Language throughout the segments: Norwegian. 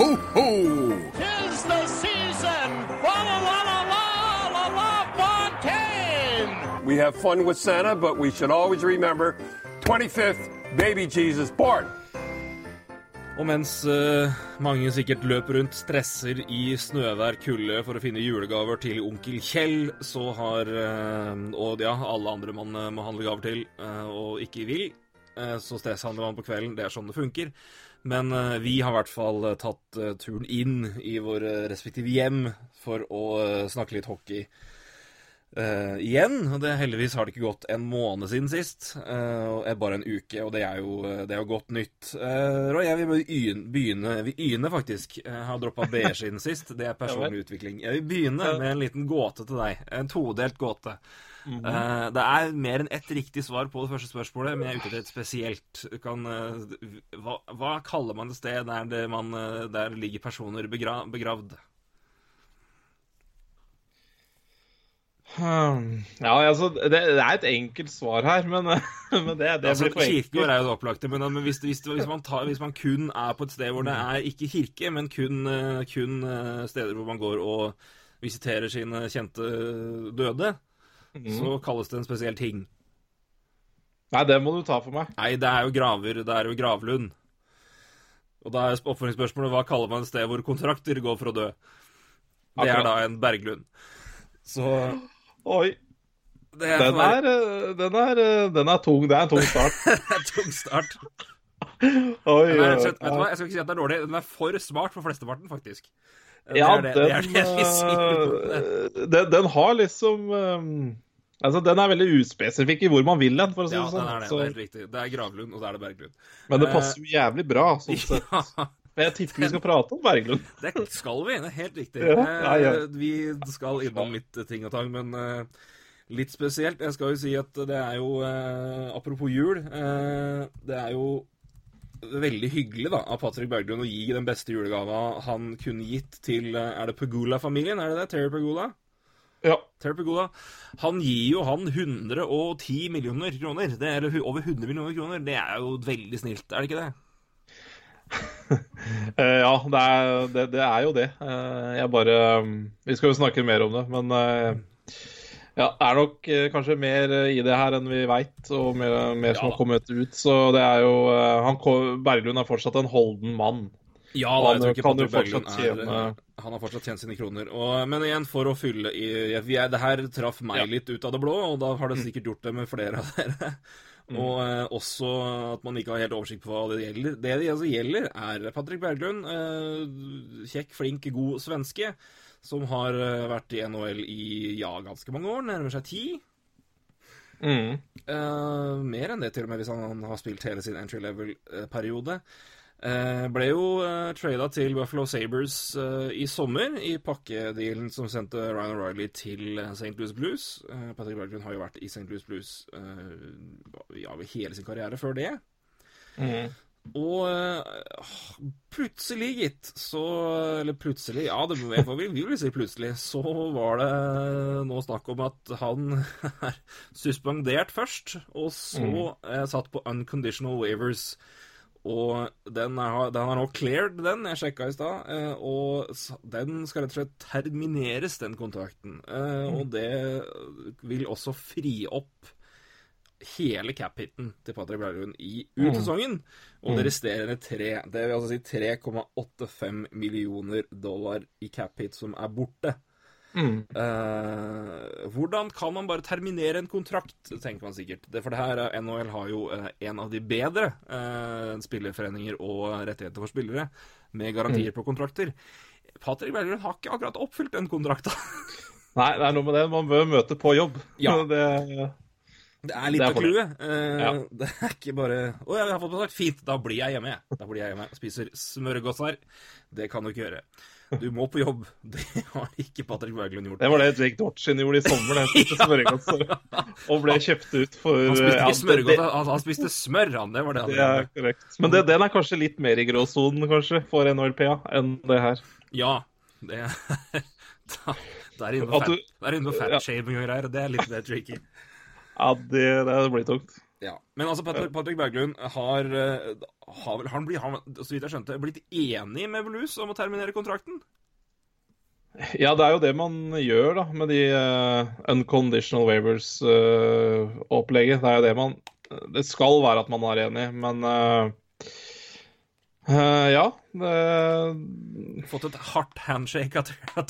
ho, ho! Tis the season! Walla walla la la la Fontaine! We have fun with Santa, but we should always remember 25th, baby Jesus born. Og mens uh, mange sikkert løper rundt, stresser i snøvær, kulde for å finne julegaver til onkel Kjell, så har uh, Og ja, alle andre man uh, må handle gaver til, og ikke vil, så stresshandler man på kvelden. Det er sånn det funker. Men eh, vi har i hvert fall eh, tatt eh, turen inn i våre respektive hjem for å snakke litt hockey. uh, igjen. det, Heldigvis har det ikke gått en måned siden sist. Uh, og bare en uke, og det er jo, det er jo godt nytt. Uh, Roy, jeg vil begynne, Vi begynner faktisk. Jeg har droppa B-er siden sist. Det er personlig utvikling. Jeg vil begynne med en liten gåte til deg. En todelt gåte. Eh, det er mer enn ett riktig svar på det første spørsmålet, men jeg er ute etter et spesielt. Kan, uh, hva, hva kaller man et sted der det, man, uh, der ligger personer begra begravd? Hmm. Ja, altså, det, det er et enkelt svar her, men, men det, det Altså, blir for enkelt. kirkegård er jo det opplagte, men, men hvis, hvis, hvis, man tar, hvis man kun er på et sted hvor det Mm. er ikke kirke, men kun, kun steder hvor man går og visiterer sine kjente døde, Mm. så kalles det en spesiell ting. Nei, det må du ta for meg. Nei, det er jo graver, det er jo gravlund. Og da er oppfølgingsspørsmålet hva kaller man et sted hvor kontrakter går for å dø? Det er da en berglund. Så Oi. det er, Den er, eh, den er, eh, den er tung. Det er en tung start. det en tung start. Oi, er, rett oi, vet du hva, jeg skal ikke si at den er dårlig, den er for smart for flesteparten, faktisk. Ja, er det, det, er det eh, den, den har liksom eh, Altså, den er veldig uspesifikk i hvor man vil hen, for å si Ja, det den sånn. er det. Så, Det er helt riktig. Det er gravlund, og så er det berglund. men det passer jo jævlig bra. Sånn sett. Ja, jeg tipper vi skal prate om Berglund. det skal vi. Det er helt riktig. Ja, ja, ja. Eh, Vi skal innom litt ting og tang, men eh, litt spesielt. Jeg skal jo si at det er jo eh, Apropos jul. eh, Det er jo veldig hyggelig da, av Patrick Berglund å gi den beste julegava han kunne gitt til eh, Er det Pegula-familien? Er det det? Terry Pegula? Ja. Terry Pegula. Han gir jo han 110 millioner kroner. Det er, over 100 millioner kroner. Det er jo veldig snilt, er det ikke det? Eh, ja, det er, det, det er jo det. Eh, jeg bare Vi skal jo snakke mer om det, men ja, er nok eh, kanskje mer eh, i det her enn vi veit, og mer, mer som Ja. har kommet ut. Så det er jo eh, han, Berglund er fortsatt en holden mann. Ja, Han da, jeg tror ikke Berglund er tjene- Han har fortsatt tjent sine kroner. Og, men igjen, for å fylle i vi er, Det her traff meg Ja. Mm. litt ut av det blå, og da har det sikkert gjort det med flere av dere. Og eh, også at man ikke har helt oversikt på hva det gjelder. Det det altså gjelder, er Patrick Berglund. Eh, kjekk, flink, god svenske. Som har eh, vært i NHL i ja, ganske mange år. Nærmer seg ti. Mm. Uh, mer enn det, til og med, hvis han har spilt hele sin entry level-periode. Uh, ble jo uh, trada til Buffalo Sabres uh, i sommer, i pakkedealen som sendte Ryan O'Reilly til eh, St. Louis Blues. Eh, Patrick Berglund har jo vært i St. Louis Blues eh, ja, hele sin karriere før det. Mm. Og øh, plutselig, gitt, så Eller plutselig, ja, det, jeg får- vi vil si plutselig, så var det nå snakk om at han er suspendert først, og så eh, satt på unconditional waivers. Og den, er, den har nå cleared, den. Jeg sjekka i stad. eh, Og den skal rett og slett termineres, den kontrakten. Eh, Og det vil også fri opp hele cap-hiten til Patrick Berglund i ut sesongen. Og det resterende tre. Det vil altså si 3,85 millioner dollar i cap-hit som er borte. Mm. Uh, hvordan kan man bare terminere en kontrakt, tenker man sikkert. Det, for det her, eh, NHL har jo uh, en av de bedre uh, spillerforeninger og rettigheter for spillere, med garantier på kontrakter. Patrick Bergerud har ikke akkurat oppfylt den kontrakta. Nei, det er noe med det. Man bør møte på jobb. Ja. Det, Det er litt av det. clouet. Eh, Ja. Det er ikke bare 'Å ja, jeg har fått betalt. Fint, da blir jeg hjemme, jeg. Da blir jeg hjemme og spiser smørgåser. Det kan du ikke gjøre. Du må på jobb. Det har ikke Patrick Berglund gjort. det var det Jake Dorchin gjorde i sommer. Han spiste smørgåser og ble kjøpt ut for Han spiste ikke det- smørgåser, han, han spiste smør, han. Det var det han Det er korrekt. Men det, den er kanskje litt mer i gråsonen kanskje for NHLPA enn det her. Ja. Det er er inne At fat- det Ja. fatshaming og greier. Det er litt mer tricky. Ja, det, det blir tungt. Ja. Men altså, Patrick, Patrick Berglund har, eh, har vel han, blir, han, så vidt jeg skjønte, blitt enig med Blues om å terminere kontrakten? Ja, det er jo det man gjør da, med de uh, unconditional waivers-opplegget. det er jo det man Det skal være at man er enig, men uh, uh, ja. Det... Fått et hardt handshake av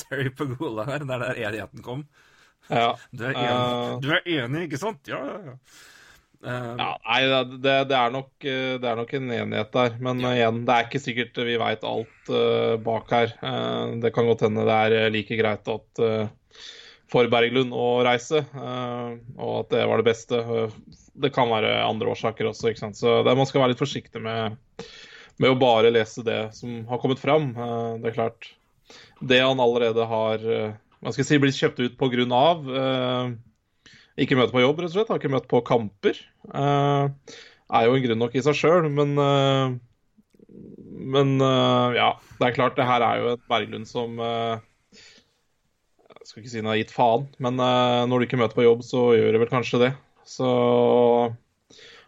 Terry Pagola her, der der enigheten kom. Ja. Du er enig, du er enig ikke sant? Ja, ja, ja. Uh, ja, nei, det, det, er nok, det, er nok, en enighet der. Men ja. igjen, det er ikke sikkert vi veit alt uh, bak her. Uh, det kan godt hende det er like greit at for Berglund å reise, og at det var det beste. det kan være andre årsaker også, ikke sant? så det, man skal være litt forsiktig med, med, å bare lese det som har kommet fram. det er klart, det han allerede har hva skal jeg si, blitt kjøpt ut på grunn av ikke møte på jobb, rett og slett. Har ikke møtt på kamper. Uh, er jo en grunn nok i seg sjøl, men uh, Men uh, ja, det er klart, det her er jo et Berglund som Jeg skal ikke si han har gitt faen, men når du ikke møter på jobb, så gjør det vel kanskje det. Så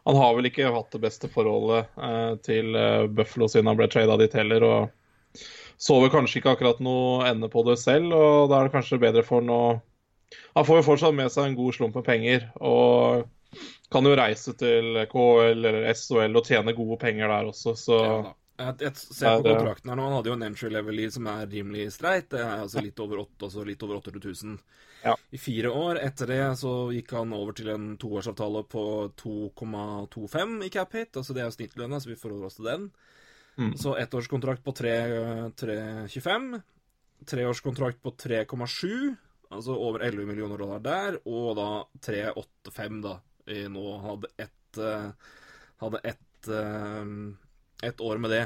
han har vel ikke hatt det beste forholdet til Buffalo siden han ble trada dit heller. og så vel kanskje ikke akkurat noe ende på det selv, og da er det kanskje bedre for han å han får jo fortsatt med seg en god slump med penger. Og kan jo reise til KL eller SHL og tjene gode penger der også, så ja, jeg, jeg, ser på kontrakten her nå, Han hadde jo en entry level som er rimelig streit. Det er altså litt over 8, altså litt over 800 000 ja. i fire år. Etter det så gikk han over til en toårsavtale på 2,25 i cap hit. Altså det er jo snittlønna, så vi forholder oss til den. Mm. Så ettårskontrakt på 3,25. Treårskontrakt på 3,7. Altså over 11 millioner dollar der, og da 385 da, i nå hadde ett uh, Hadde ett uh, et år med det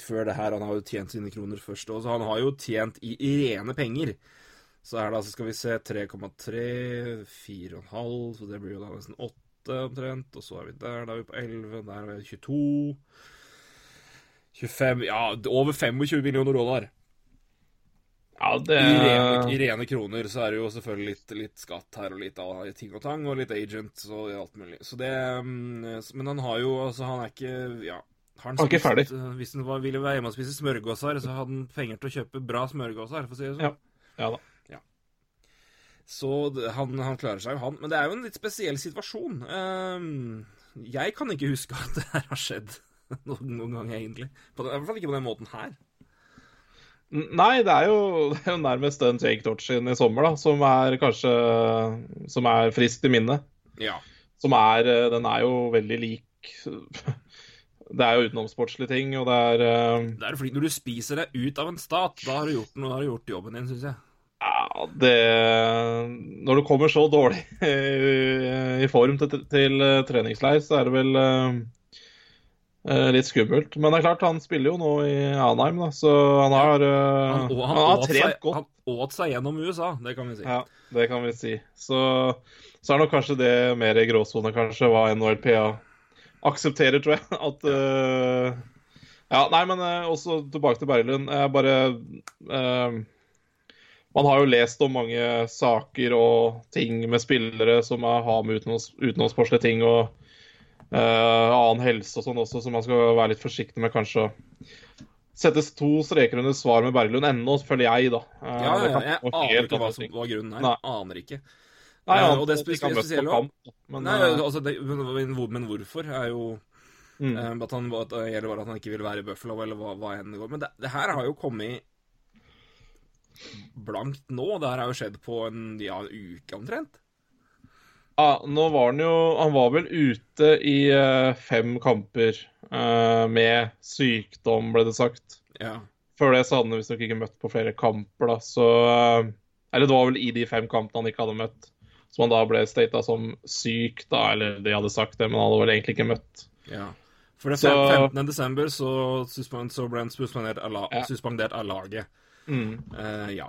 før det her. Han har jo tjent sine kroner først. Og så han har jo tjent i rene penger. Så her da, så skal vi se 3,3, 4,5, så det blir jo da nesten 8 omtrent. Og så er vi der, da er vi på 11, der er vi 22 25 Ja, over 25 millioner dollar. Ja, det... I, rene, I, rene, kroner så er det jo selvfølgelig litt, litt skatt her og litt av ting og tang, og litt agent og alt mulig. Så det mm, Men han har jo Altså, han er ikke Ja. Han, han er ikke ferdig. Hvis han var, ville være hjemme og spise smørgåser, så hadde han penger til å kjøpe bra smørgåser, for å si det sånn. Ja. ja da. Ja. Så han, han, klarer seg jo, han. Men det er jo en litt spesiell situasjon. Um, jeg kan ikke huske at det her har skjedd noen, noen gang, egentlig. På, I hvert fall ikke på den måten her. Nei, det er jo, det er jo nærmest den Jake Dodgen i sommer, da, som er kanskje Som er friskt i minnet. Ja. Som er Den er jo veldig lik Det er jo utenomsportslige ting, og det er uh, Det er fordi når du spiser deg ut av en stat, da har du gjort, noe, har du gjort jobben din, syns jeg. Ja, det Når du kommer så dårlig i, form til, til, treningsleir, så er det vel Eh, litt skummelt. Men det er klart, han spiller jo nå i Anheim, da, så han har, uh, han, han, han har trent seg, godt. Han åt seg gjennom USA, det kan vi si. Ja, det kan vi si. Så, så er nok kanskje det mer i gråsone, kanskje, hva NHLPA aksepterer, tror jeg. At uh, Ja, nei, men uh, også tilbake til Berglund. Jeg bare Man har jo lest om mange saker og ting med spillere som har med utenomsportslige ting og uh, annen helse og sånn også, så man skal være litt forsiktig med kanskje å sette to streker under svar med Berglund ennå, føler jeg, da. Uh, ja, ja, jeg aner ikke hva, som, var grunnen er. Nei. Aner ikke. Nei, ja, og det spesielle kamp, men, Nei, altså, det, men, men, hvorfor er jo mm. at, han, at Eller bare at han ikke vil være i Buffalo, eller hva, hva enn det går. Men det, det, her har jo kommet blankt nå. Det her har jo skjedd på en, ja, uke omtrent. Ja, nå var han jo Han var vel ute i uh, fem kamper uh, med sykdom, ble det sagt. Ja. Før det så hadde han visstnok ikke møtt på flere kamper, da, så uh, Eller det var vel i de fem kampene han ikke hadde møtt, som han da ble stata som syk, da, eller de hadde sagt det, men han hadde vel egentlig ikke møtt. Ja. For det 15. desember så, suspend, så ble han suspendert av, la, ja. suspendert av laget. Mm. ja.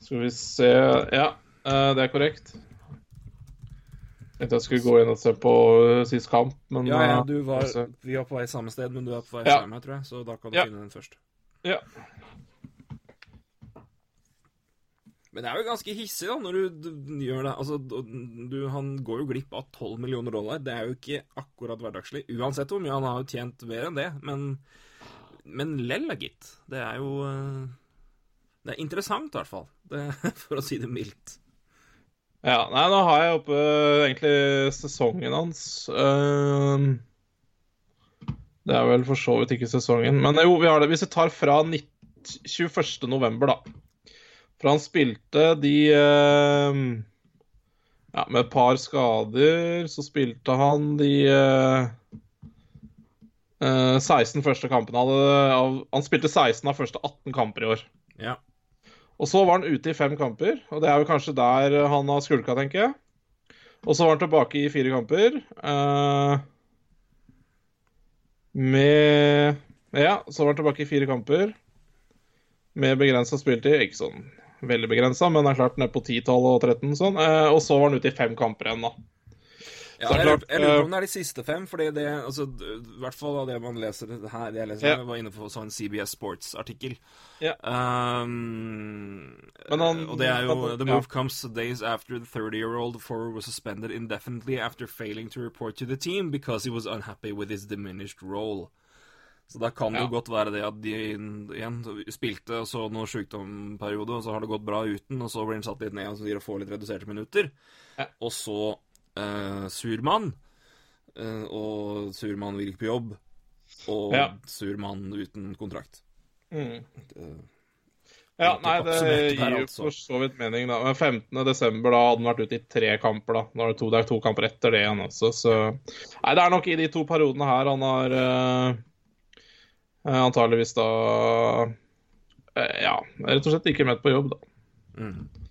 Skal vi se Ja, det er korrekt. Tenkte jeg skulle gå inn og se på uh, sist kamp, men Ja, ja du var, vi var på vei samme sted, men du er på vei ja. samme, tror jeg, så da kan du ja. finne den først. Ja. Men det er jo ganske hissig, da, når du, gjør det. Altså, du, han går jo glipp av 12 millioner dollar. Det er jo ikke akkurat hverdagslig. Uansett hvor mye han har jo tjent mer enn det. Men, men lell, gitt. Det er jo eh, Det er interessant, i hvert fall. Det, for å si det mildt. Ja, nei, nå har jeg oppe egentlig sesongen hans. Uh, det er vel for så vidt ikke sesongen. Men jo, vi har det. Hvis vi tar fra 21. november, da. For han spilte de uh, Ja, med et par skader så spilte han de uh, uh, 16 første kampene av Han spilte 16 av første 18 kamper i år. Ja. Og så var han ute i fem kamper, og det er jo kanskje der han har skulka, tenker jeg. Og så var han tilbake i fire kamper. Uh, med Ja, så var han tilbake i fire kamper med begrensa spilletid. Ikke sånn veldig begrensa, men det er klart ned på 10, 12 og 13 sånn. Uh, og så var han ute i fem kamper igjen, da. Ja, jeg, lurer, jeg lurer på om det er de siste fem, fordi det altså, I hvert fall av det man leser her, det jeg leser, ja. var inne på sånn CBS Sports-artikkel. Ja. Um, og det er jo The move comes days after the 30-year-old forward was suspended indefinitely after failing to report to the team because he was unhappy with his diminished role. Så da kan det jo godt være det at de igjen spilte og så noe sykdomperiode, og så har det gått bra uten, og så blir han satt litt ned og så får litt reduserte minutter. Og så uh, sur mann, uh, og sur mann vil ikke på jobb, og ja. sur mann uten kontrakt. Mm. Det, ja, nei, det gir jo altså. for så vidt mening, da. Men 15. desember, da hadde han vært ute i tre kamper, da. Nå er det to, det er to kamper etter det igjen også, så Nei, det er nok i de to periodene her han har uh, antageligvis da Ja, rett og slett ikke møtt på jobb, da. Mm.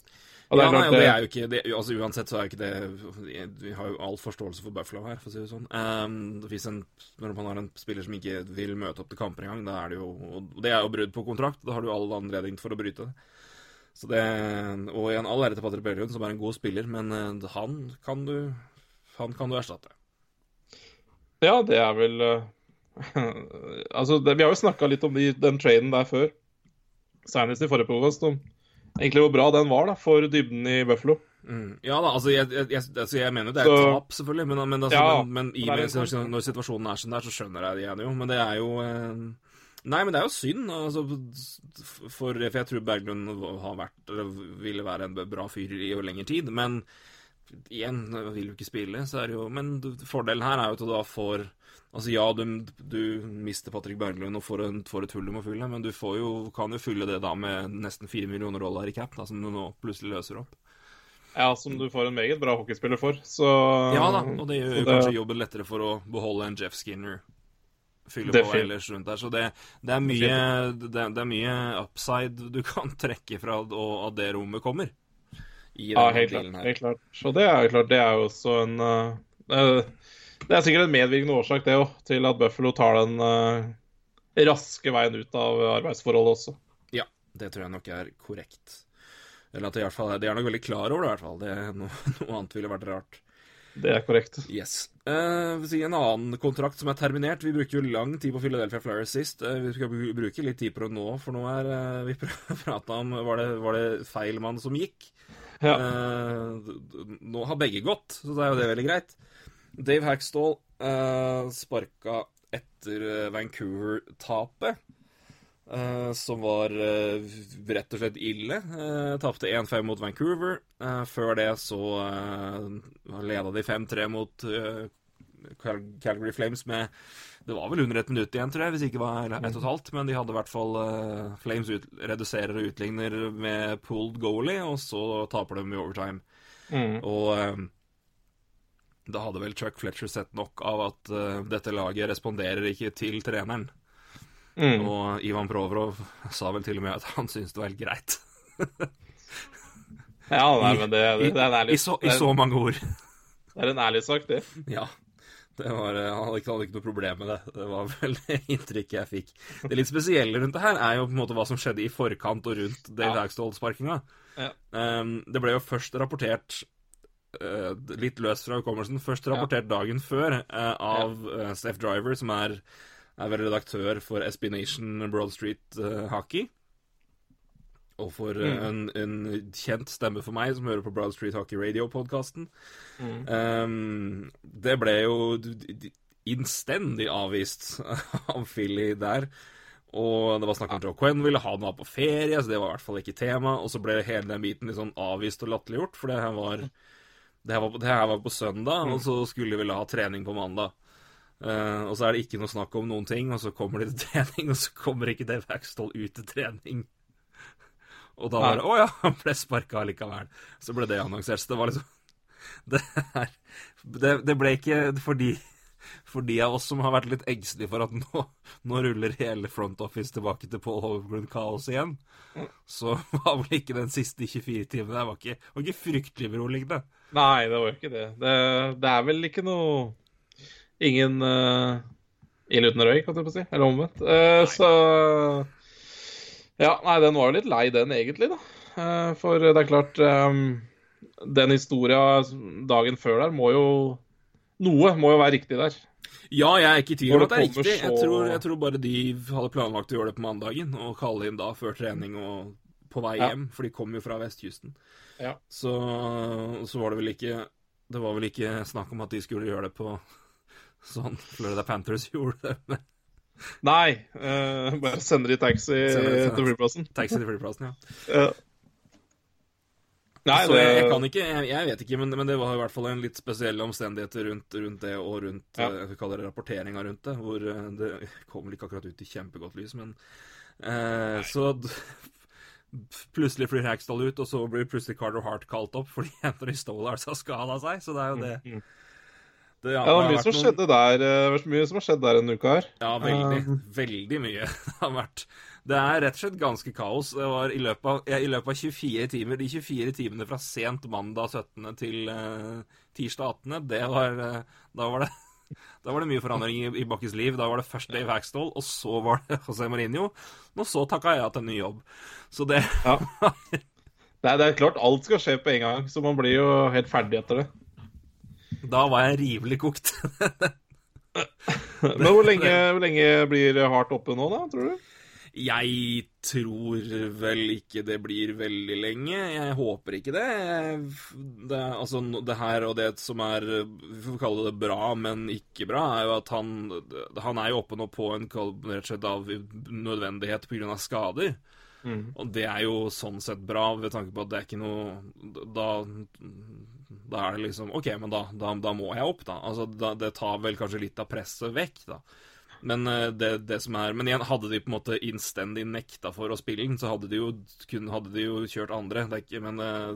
Og det ja, nei, det er jo ikke det, altså Uansett så er jo ikke det Vi har jo all forståelse for Buffalo her, for å si det sånn. Um, hvis en, når man har en spiller som ikke vil møte opp til kamper engang, da er det jo Og det er jo brudd på kontrakt. Da har du all anledning for å bryte det. Så det Og igjen, all ære til Patrick Berglund, som er en god spiller, men uh, han kan du Han kan du erstatte. Ja, det er vel uh, Altså, det, vi har jo snakka litt om de, den traden der før. Senest i forrige provost om egentlig hvor bra den var da, for dybden i Buffalo. Mm. Ja da, altså jeg, jeg, altså jeg, mener det er et tap, selvfølgelig, men, men, altså, ja, men, men i, med, når situasjonen er sånn der, så skjønner jeg det igjen jo. Men det er jo eh, Nei, men det er jo synd. Altså, for, for jeg tror Berglund har vært, eller ville være en bra fyr i lengre tid. Men igjen, vil jo ikke spille, så er det jo Men fordelen her er jo at du da får Altså ja, du, du mister Patrick Berglund og får, en, får et hull du må fylle, men du jo, kan jo fylle det da med nesten fire millioner dollar i cap, da, som du nå plutselig løser opp. Ja, som du får en meget bra hockeyspiller for, så Ja da, og det gjør jo det... kanskje jobben lettere for å beholde en Jeff Skinner. Fylle på ellers rundt der. Så det, det, er mye, det, det, er mye upside du kan trekke fra at det rommet kommer. Ja, helt klart, helt klart. Så det er jo klart, det er jo også en uh, det er sikkert en medvirkende årsak det også, til at Buffalo tar den uh, raske veien ut av arbeidsforholdet også. Ja, det tror jeg nok er korrekt. Eller at de, i hvert fall, de er nok veldig klar over det, i hvert fall. Det, noe, noe annet ville vært rart. Det er korrekt. Yes. Si en annen kontrakt som er terminert. Vi bruker jo lang tid på Philadelphia Flyers sist. Uh, vi skal bruke litt tid på det nå, for nå er uh, vi prata om var det, var det feil mann som gikk. Ja. nå har begge gått, så da er jo det veldig greit. Dave Hackstall uh, sparka etter uh, Vancouver-tapet. Uh, som var uh, rett og slett ille. Uh, Tapte 1-5 mot Vancouver. Uh, før det så uh, leda de 5-3 mot Cal Calgary Flames med Det var vel under et minutt igjen, tror jeg, hvis ikke var ett og et halvt. Men de hadde i hvert fall Flames ut, reduserer og utligner med pulled goalie, og så taper de i overtime. Mm. Og da hadde vel Chuck Fletcher sett nok av at uh, dette laget responderer ikke til treneren. Mm. Og Ivan Provrov sa vel til og med at han syntes det var helt greit. ja, nei, men det, det, det er ærlig I, så, I så mange ord. det er en ærlig sak, det. Ja. Det var, eh, han hadde ikke, hadde ikke noe problem med det. Det var vel det inntrykket jeg fikk. Det litt spesielle rundt det her er jo på en måte hva som skjedde i forkant og rundt Dave ja. Hagstall-sparkinga. Ja. Um, det ble jo først rapportert uh, litt løst fra hukommelsen. Først rapportert dagen før uh, av uh, Steff Driver, som er, er vel redaktør for SB Nation Broad Street Hockey. Og for mm. en, en kjent stemme for meg som hører på Broad Street Hockey Radio-podkasten. Um, det ble jo innstendig avvist av Philly der. Og det var snakk om Joe Quinn ville ha noe på ferie, så det var i hvert fall ikke tema. Og så ble hele den biten litt sånn avvist og latterliggjort, for det her var det her, var, det her var på søndag, og så skulle vel ha trening på mandag. Uh, og så er det ikke noe snakk om noen ting, og så kommer de til trening, og så kommer ikke Dave Hackstall ut til trening. Og da var det Å ja, han ble sparka likevel. Så ble det annonsert. Så det var liksom Det, her, det, det ble ikke fordi for de av oss som har vært litt engstelige for at nå, nå ruller hele front office tilbake til Paul Hovergrund-kaos igjen, så var vel ikke den siste 24 timene Det var ikke, var ikke fryktelig beroligende. Nei, det var jo ikke det. Det, det er vel ikke noe Ingen uh, ild uten røyk, holdt jeg på å si. Eller omvendt. Uh, så Ja, nei, den var jo litt lei, den egentlig, da. Eh, for det er klart eh, Den historia dagen før der må jo Noe må jo være riktig der. Ja, jeg er ikke i tvil om at det er riktig. Så... Jeg tror, jeg tror bare de hadde planlagt å gjøre det på mandagen, og kalle inn da før trening og på vei Ja. hjem, for de kom jo fra vestkysten. Ja. Så, så var det vel ikke Det var vel ikke snakk om at de skulle gjøre det på sånn Florida Panthers gjorde det med Nei, uh, bare sender de taxi Sender de- til flyplassen. taxi til flyplassen, ja. Ja. Nei, så jeg, jeg kan ikke, jeg, jeg vet ikke, men, men det var i hvert fall en litt spesiell omstendigheter rundt, rundt det, og rundt Ja. eh, jeg kaller det rapporteringa rundt det, hvor eh, det kom ikke akkurat ut i kjempegodt lys, men eh, Så plutselig flyr Hackstall ut, og så blir plutselig Carter Hart kalt opp fordi Anthony Stolars har skada seg, så det er jo det. Mm. Det Ja, det var mye som noen- skjedde der eh, Det mye som har skjedd der en uke her. Ja, veldig. Um, veldig mye det har vært. Det er rett og slett ganske kaos. Det var i løpet av, ja, i løpet av 24 timer, de 24 timene fra sent mandag 17. til uh, tirsdag 18., det var uh, Da var det da var det mye forandring i, i Bakkes liv. Da var det først Dave Hackstall, og så var det José Mourinho. Og så takka jeg ja til en ny jobb. Så det Ja. Det er, det er klart alt skal skje på en gang, så man blir jo helt ferdig etter det. Da var jeg rivelig kokt. Men hvor lenge, hvor lenge blir hardt oppe nå, da, tror du? Jeg tror vel ikke det blir veldig lenge. Jeg håper ikke det. det altså, det her og det som er Vi får kalle det bra, men ikke bra, er jo at han Han er jo oppe nå på en rett og slett av nødvendighet pga. skader. Og det er jo sånn sett bra, ved tanke på at det er ikke noe Da, da er det liksom OK, men da, da, da må jeg opp, da. Altså, da, det tar vel kanskje litt av presset vekk, da. Men eh, det, det som er Men igjen, hadde de på en måte innstendig nekta for å spille den, så hadde de jo, kun, hadde de jo kjørt andre. Det er ikke Men eh,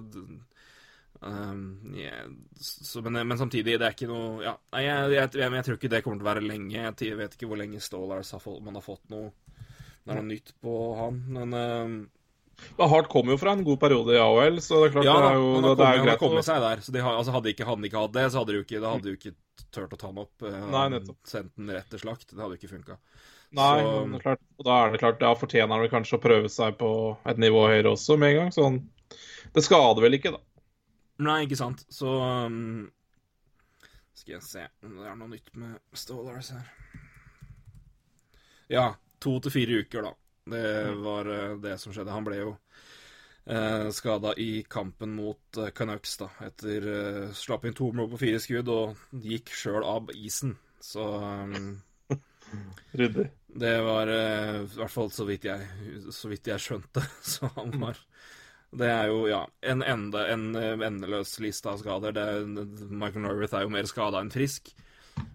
um, yeah, så, men, men samtidig, det er ikke noe Ja, jeg, jeg, jeg, jeg tror ikke det kommer til å være lenge. Jeg vet ikke hvor lenge Stolars har fått, man har fått noe Det er noe nytt på han, men eh, Men Hart kom jo fra en god periode i AOL, så det er klart Ja, det er jo han det har er greit. han seg der. Så de har, altså, hadde, ikke, han ikke hatt det, så hadde de ikke, hadde de ikke turt å ta han opp. eh, Nei, nettopp. Sendt den rett til slakt. Det hadde jo ikke funka. Nei, Så- det er klart, og da er det klart, da fortjener han vel kanskje å prøve seg på et nivå høyere også med en gang. Sånn. Det skader vel ikke, da. Nei, ikke sant. Så um, Skal jeg se om det er noe nytt med Stålars her. Ja, to til fire uker, da. Det var eh, det som skjedde. Han ble jo eh, skada i kampen mot eh, Canucks, da. Etter eh, slapp inn to mål på fire skudd og gikk sjøl av isen. Så um, Ryddig. det var eh, i hvert fall så vidt jeg, så vidt jeg skjønte. Så han var Det er jo, ja, en, ende, en eh, endeløs liste av skader. Det Michael Norwith er jo mer skada enn frisk.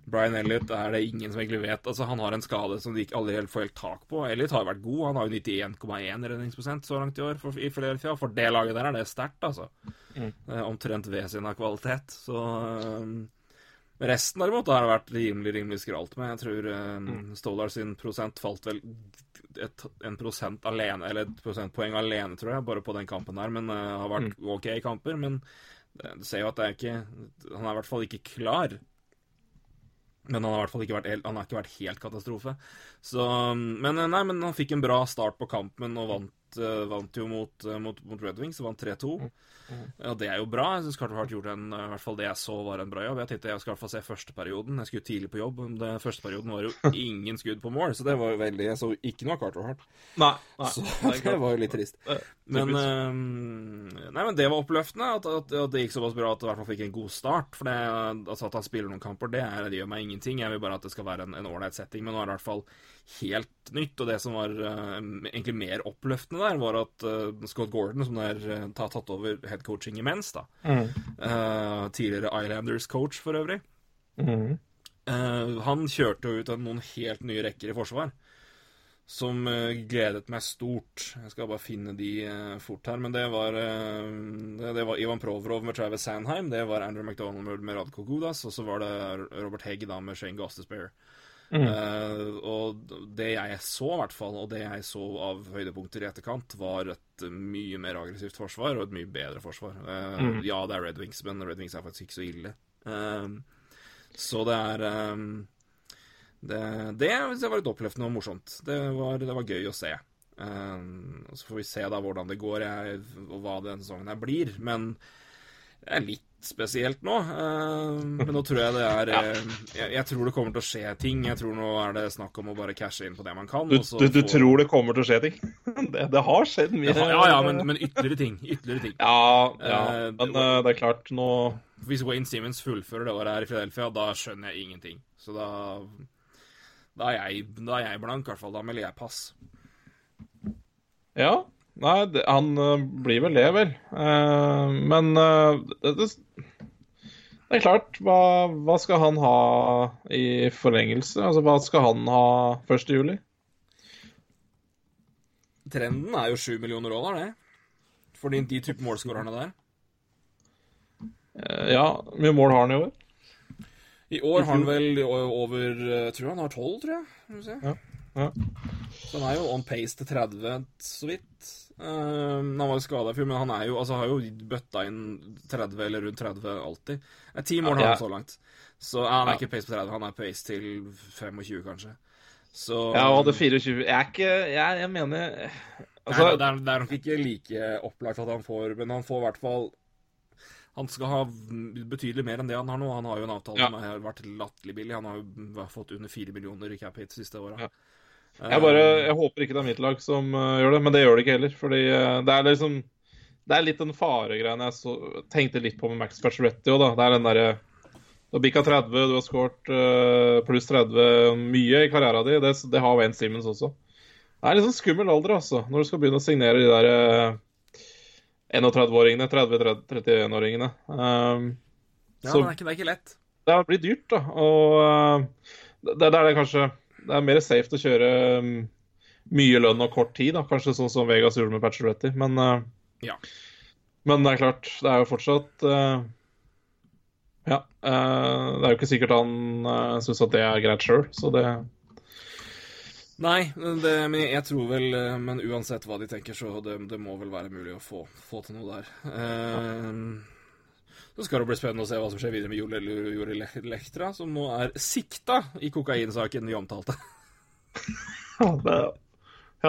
Brian Elliot er det ingen som egentlig vet. Altså, Han har en skade som de ikke alle helt får helt tak på. Elliot har jo vært god. Han har jo 91,1 redningsprosent så langt i år for, i Philadelphia. For det laget der er det sterkt, altså. Er omtrent ved sin av kvalitet. Så um, Resten derimot har det vært rimelig rimelig skralt med. Jeg tror um, Stolar sin prosent falt vel et, en prosent alene, eller et prosentpoeng alene, tror jeg, bare på den kampen der. Men uh, har vært OK i kamper. Men det- du ser jo at det er ikke Han er i hvert fall ikke klar. Men han har i hvert fall ikke vært, helt- ikke vært helt katastrofe. Så, men uh, nei, men han fikk en bra start på kampen og vant uh, vant jo mot, uh, mot, mot, Red Wings, vant 3-2. Mm. Ja, det er jo bra. Jeg syns Carter Hart gjorde en, i hvert fall det jeg så, var en bra jobb. Jeg tenkte jeg skal i hvert fall se første perioden. Jeg skulle tidlig på jobb. Den første perioden var jo ingen skudd på mål, så det var jo veldig Jeg så ikke noe av Carter Hart. Nei, nei, så det var jo litt trist. Men, uh, nei, men det var oppløftende at, at, at, det gikk såpass bra at det i hvert fall fikk en god start. For det, altså at han spiller noen kamper, det, er, det gjør meg ingenting. Jeg vil bare at det skal være en ålreit setting. Men nå er det i hvert fall helt nytt. Og det som var uh, egentlig mer oppløftende der, var at uh, Scott Gordon, som er uh, tatt over headcoaching imens, da mm. Tidligere Islanders-coach, for øvrig. Mm. han kjørte jo ut av noen helt nye rekker i forsvar. Som gledet meg stort. Jeg skal bare finne de fort her. Men det var, det var Ivan Provrov med Travis Sandheim. Det var Andrew McDonald med Radko Gudas. Og så var det Robert Hegg da med Shane Gostesbear. Mm. Uh, og det jeg så, i hvert fall, og det jeg så av høydepunkter i etterkant, var et mye mer aggressivt forsvar og et mye bedre forsvar. Uh, mm. Ja, det er Red Wings, men Red Wings er faktisk ikke så ille. Uh, så det er um, det, det, det, var litt oppløftende og morsomt. Det var, det var gøy å se. så får vi se da hvordan det går, jeg, og hva den sesongen her blir. Men jeg er litt spesielt nå. Uh, men nå tror jeg det er uh, jeg, jeg, tror det kommer til å skje ting. Jeg tror nå er det snakk om å bare cashe inn på det man kan. Du, du, du få... tror det kommer til å skje ting? det, det, har skjedd mye. Har, ja, ja, men, men, ytterligere ting. Ytterligere ting. Ja, ja. Uh, men det er klart, nå Hvis Wayne Simmons fullfører det året her i Philadelphia, da skjønner jeg ingenting. Så da Da er jeg, da er jeg blank, i hvert fall. Da melder jeg pass. Ja, Nei, han blir vel det, vel. Men det, det, er klart, hva, hva, skal han ha i forlengelse? Altså, hva skal han ha 1. juli? Trenden er jo 7 millioner dollar, det. For de, de type målskårerne der. ja, hvor mye mål har han i år? I år har han vel over Jeg tror han har 12, tror jeg. Ja, ja. Så han er jo on pace til 30, så vidt. Uh, han var skada i fjor, men han er jo, altså, har jo bøtta inn 30 eller rundt 30 alltid. Ti mål ja, han så langt. Så ja, han er ja. ikke pace på 30, han er pace til 25, kanskje. Så Ja, og hadde 24 Jeg er ikke Jeg, jeg mener altså, Nei, det, er, det, er, nok ikke like opplagt at han får Men han får i hvert fall han skal ha betydelig mer enn det han har nå. Han har jo en avtale ja. som har vært latterlig billig. Han har jo fått under 4 millioner i cap hit siste åra. Ja. Jeg, bare, jeg håper ikke det er mitt lag som uh, gjør det, men det gjør det ikke heller. Fordi uh, det er liksom Det er litt den faregreien jeg så, tenkte litt på med Max Facioretti òg, da. Det er den derre Du har bikka 30, du har skåret uh, pluss 30 mye i karrieren din. Det, det, har Wayne Simmons også. Det er litt sånn skummel alder, altså, når du skal begynne å signere de der 31-åringene, 30-31-åringene. Um, ja, så, men det er, ikke, det er ikke lett. Det blir dyrt, da. Og det, det er det kanskje det er mer safe å kjøre um, mye lønn og kort tid, da. kanskje sånn som Vegas gjorde med Patcheretti. Men, uh, ja. men det er klart, det er jo fortsatt uh, Ja. Uh, det er jo ikke sikkert han uh, syns at det er greit sjøl, så det Nei, det, men jeg tror vel uh, Men uansett hva de tenker, så det, det må vel være mulig å få, få til noe der. Uh, så skal det bli spennende å se hva som skjer videre med Jori Lektra, som nå er sikta i kokainsaken vi omtalte. Han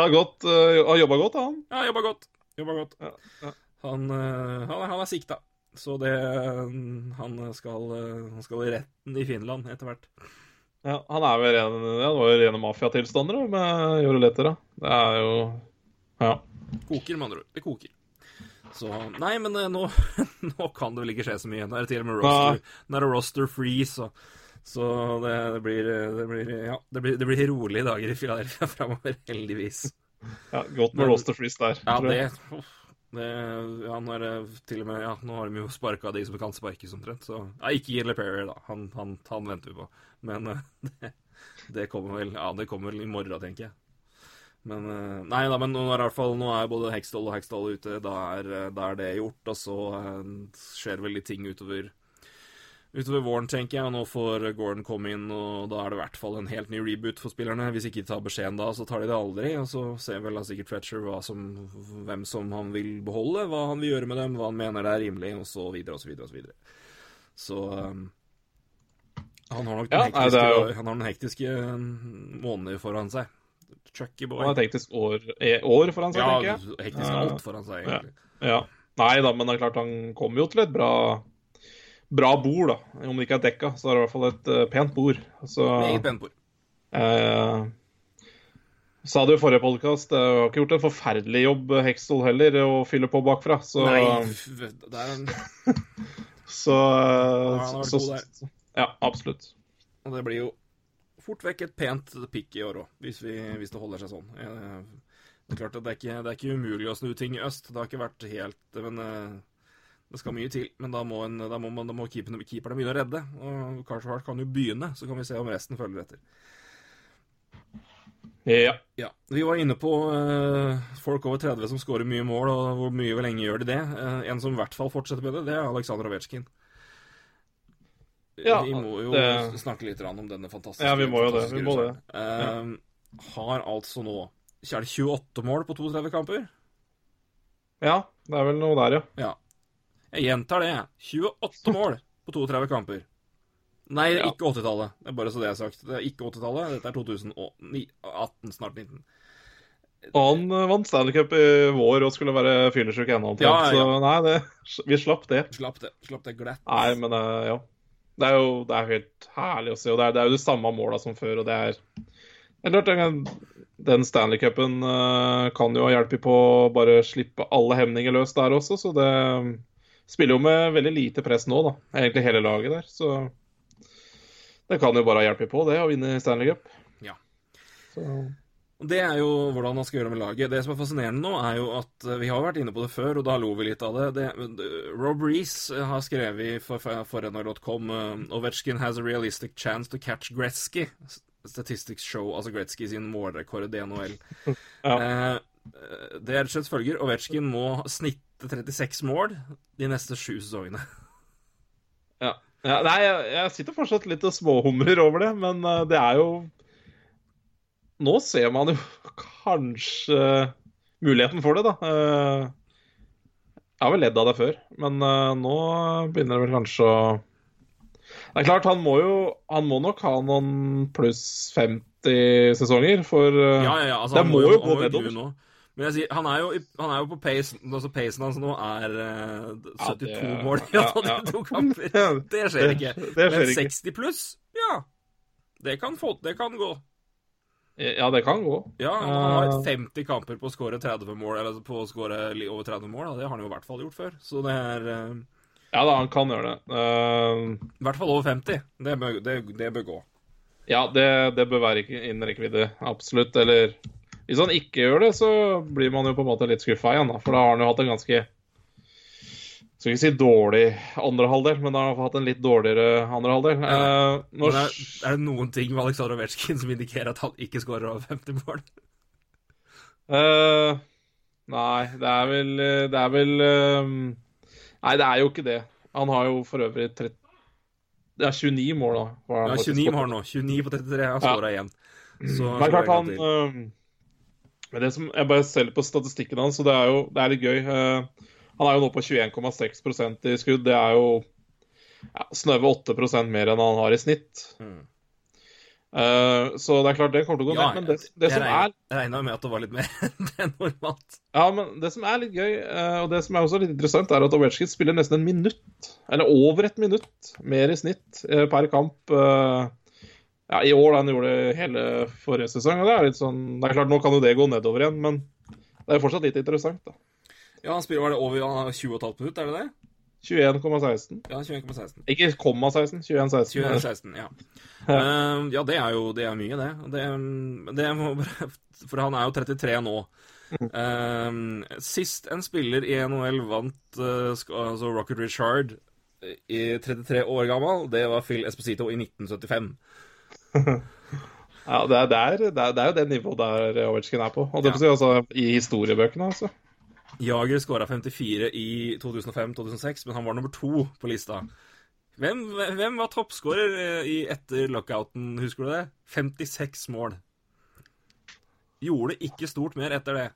har gått, har jobba godt, han? Ja, jobba godt. Jobba godt. Ja, ja. Han, uh, han, han, er sikta. Så det Han skal, han skal i retten i Finland etter hvert. Ja, han er vel ren, ja, var jo rene mafiatilstander med Jori Letter, da. Det er jo Ja. Koker, med andre ord. Det koker. Så Nei, men eh, nå, nå, kan det vel ikke skje så mye. Nå er det til og med roster, nå er det roster free, så, så det, det, blir, det, blir, ja, det, blir, det blir rolige dager i Philadelphia framover, heldigvis. Ja, Godt med men, roster freeze der. Ja, det, det, ja, nå, er det til og med, ja, nå har de jo sparka de som kan sparkes, omtrent. Så ja, Ikke Gilly Perry, da. Han, han, han, venter vi på. Men eh, det, det, kommer vel Ja, det kommer vel i morgen, tenker jeg. Men eh, Nei da, men nå er, i hvert fall, nå er både Hextall og Hextall ute. Da er, eh, da er, det gjort. Og så uh, skjer vel litt ting utover utover våren, tenker jeg. Og nå får Gordon komme inn, og da er det i hvert fall en helt ny reboot for spillerne. Hvis ikke de tar beskjeden da, så tar de det aldri. Og så ser vel da sikkert Fletcher som, hvem som han vil beholde, hva han vil gjøre med dem, hva han mener det er rimelig, og så videre og så videre og så videre. Så um, han har nok den ja, hektiske, jo... måneder foran seg. Chucky Han boy. har et hektisk år, eh, år foran seg, Ja, tenker jeg. hektisk alt foran seg, egentlig. Ja. Nei da, men det er klart han kommer jo til et bra Bra bord, da. Om det ikke er dekka, så er det i hvert fall et uh, pent bord. Så Meget pent bord. eh, Sa det jo i forrige podkast, det har ikke gjort en forferdelig jobb, Hekstol heller, å fylle på bakfra. Så, Nei, det er en så, han vært så, så Ja, absolutt. Og det blir jo fort vekk et pent pikk i år òg, hvis, hvis det holder seg sånn. Eh, Det er klart at det er, ikke, det er ikke umulig å snu ting i øst. Det har ikke vært helt Men eh, det skal mye til. Men da må, en, da må, man, da må keeperne, keeperne begynne å redde. Og Hart kan jo begynne, så kan vi se om resten følger etter. Ja. Ja, Vi var inne på uh, folk over 30 som skårer mye mål, og hvor mye hvor lenge gjør de det. Uh, en som i hvert fall fortsetter med det, det er Aleksandr Ovetsjkin. Ja, vi må jo det- snakke litt om denne fantastiske Ja, vi må jo det, vi må det. Uh, ja. har altså nå Er det 28 mål på 32 kamper? ja, det er vel noe der, ja. Ja. Jeg gjentar det. 28 mål på 32 kamper. Nei, Ja. ikke 80-tallet. Det er bare så det er sagt. Det er ikke 80-tallet. Dette er 2018, snart 19. Og han eh, vant Stanley Cup i vår og skulle være fyllesyk ennå, omtrent. Ja, ja. Så nei, det, vi slapp det. Slapp det. Slapp det glatt. Nei, men eh, ja. Det er jo det er helt herlig å se. Og det er, det er jo de samme måla som før, og det er Det er klart, den, Stanley Cupen eh, kan jo ha hjulpet på å bare slippe alle hemninger løs der også, så det spiller jo med veldig lite press nå, da. Egentlig hele laget der, så det kan jo bare ha hjulpet på, det, å vinne Stanley Cup. Ja. Så Det er jo hvordan man skal gjøre med laget. Det som er fascinerende nå, er jo at eh, vi har vært inne på det før, og da lo vi litt av det. det Rob Reece har skrevet for, for nrk.com Ovechkin has a realistic chance to catch Gretzky. Statistics show altså Gretzky sin målrekord i NHL. Eh, det er rett og slett følger. Ovetsjkin må snitte 36 mål de neste sju sesongene. Ja. ja nei, jeg, jeg sitter fortsatt litt og småhumrer over det, men eh, det er jo Nå ser man jo kanskje muligheten for det, da. Eh, jeg har vel ledd av det før, men eh, nå begynner det vel kanskje å Det er klart, han må jo Han må nok ha noen pluss 50 sesonger, for eh, Ja, ja, ja. Altså, det må, må jo gå nedover. Men jeg sier, han er jo, han er jo på pace altså Pacen hans nå er eh, 72 det- mål i ja, ja, ja. to kamper. Det skjer ikke. det skjer Men 60 pluss, ja. Det kan, få, det kan gå. Ja, det kan gå. Ja, Han har Eh, 50 kamper på å skåre 30 mål, eller på å skåre over 30 mål. Det har han jo i hvert fall gjort før. Så det er eh, Ja da, han kan gjøre det. Uh... i hvert fall over 50. Det bør, det, det bør gå. Ja, det, det bør være innen rekkevidde, absolutt. Eller hvis han ikke gjør det, så blir man jo på en måte litt skuffa igjen, da. For da har han jo hatt en ganske Skal ikke si dårlig andre halvdel, men har hatt en litt dårligere andre halvdel. Eh, når... Er, er det noen ting med Aleksandr Ovetsjkin som indikerer at han ikke skårer over 50 mål? eh, nei, det er vel Det er vel um... Nei, det er jo ikke det. Han har jo for øvrig 30, Det er 29 mål, da. Ja, 29 mål har han nå. 29 på 33. Han Ja. skåra igjen. Så Men det er klart, han det øh, det som Jeg bare ser litt på statistikken hans, så det er jo det er litt gøy. Eh, han er jo nå på 21,6% i skudd. Det er jo ja, snaue 8% mer enn han har i snitt. Mm. Uh, så det er klart, det kommer til å gå Ja, ned. Men det, det som er Jeg regna med at det var litt mer enn normalt. Ja, men det som er litt gøy, uh, og det som er også litt interessant, er at Ovetsjkin spiller nesten en minutt, eller over et minutt, mer i snitt uh, per kamp. Ja, I år da han gjorde det hele forrige sesong. og Det er litt sånn, det er klart, nå kan jo det gå nedover igjen, men det er jo fortsatt litt interessant. da. Ja, han spiller var det over han 20,5 minutter, er det det? 21,16. Ja, 21,16. Ikke komma 16, 21,16. 21,16, ja. uh, ja, det er jo det er mye, det. det, det må for han er jo 33 nå. Uh, sist en spiller i NHL vant uh, altså Rocket Richard i 33 år gammel, det var Phil Esposito i 1975. Ja, det er, det, er, det, er, det er jo det nivået der Ovetsjkin er på. Og det Ja. altså, I historiebøkene, altså. Jager skåra 54 i 2005-2006, men han var nummer to på lista. Hvem, hvem var toppskårer eh, etter lockouten, husker du det? 56 mål. Gjorde ikke stort mer etter det.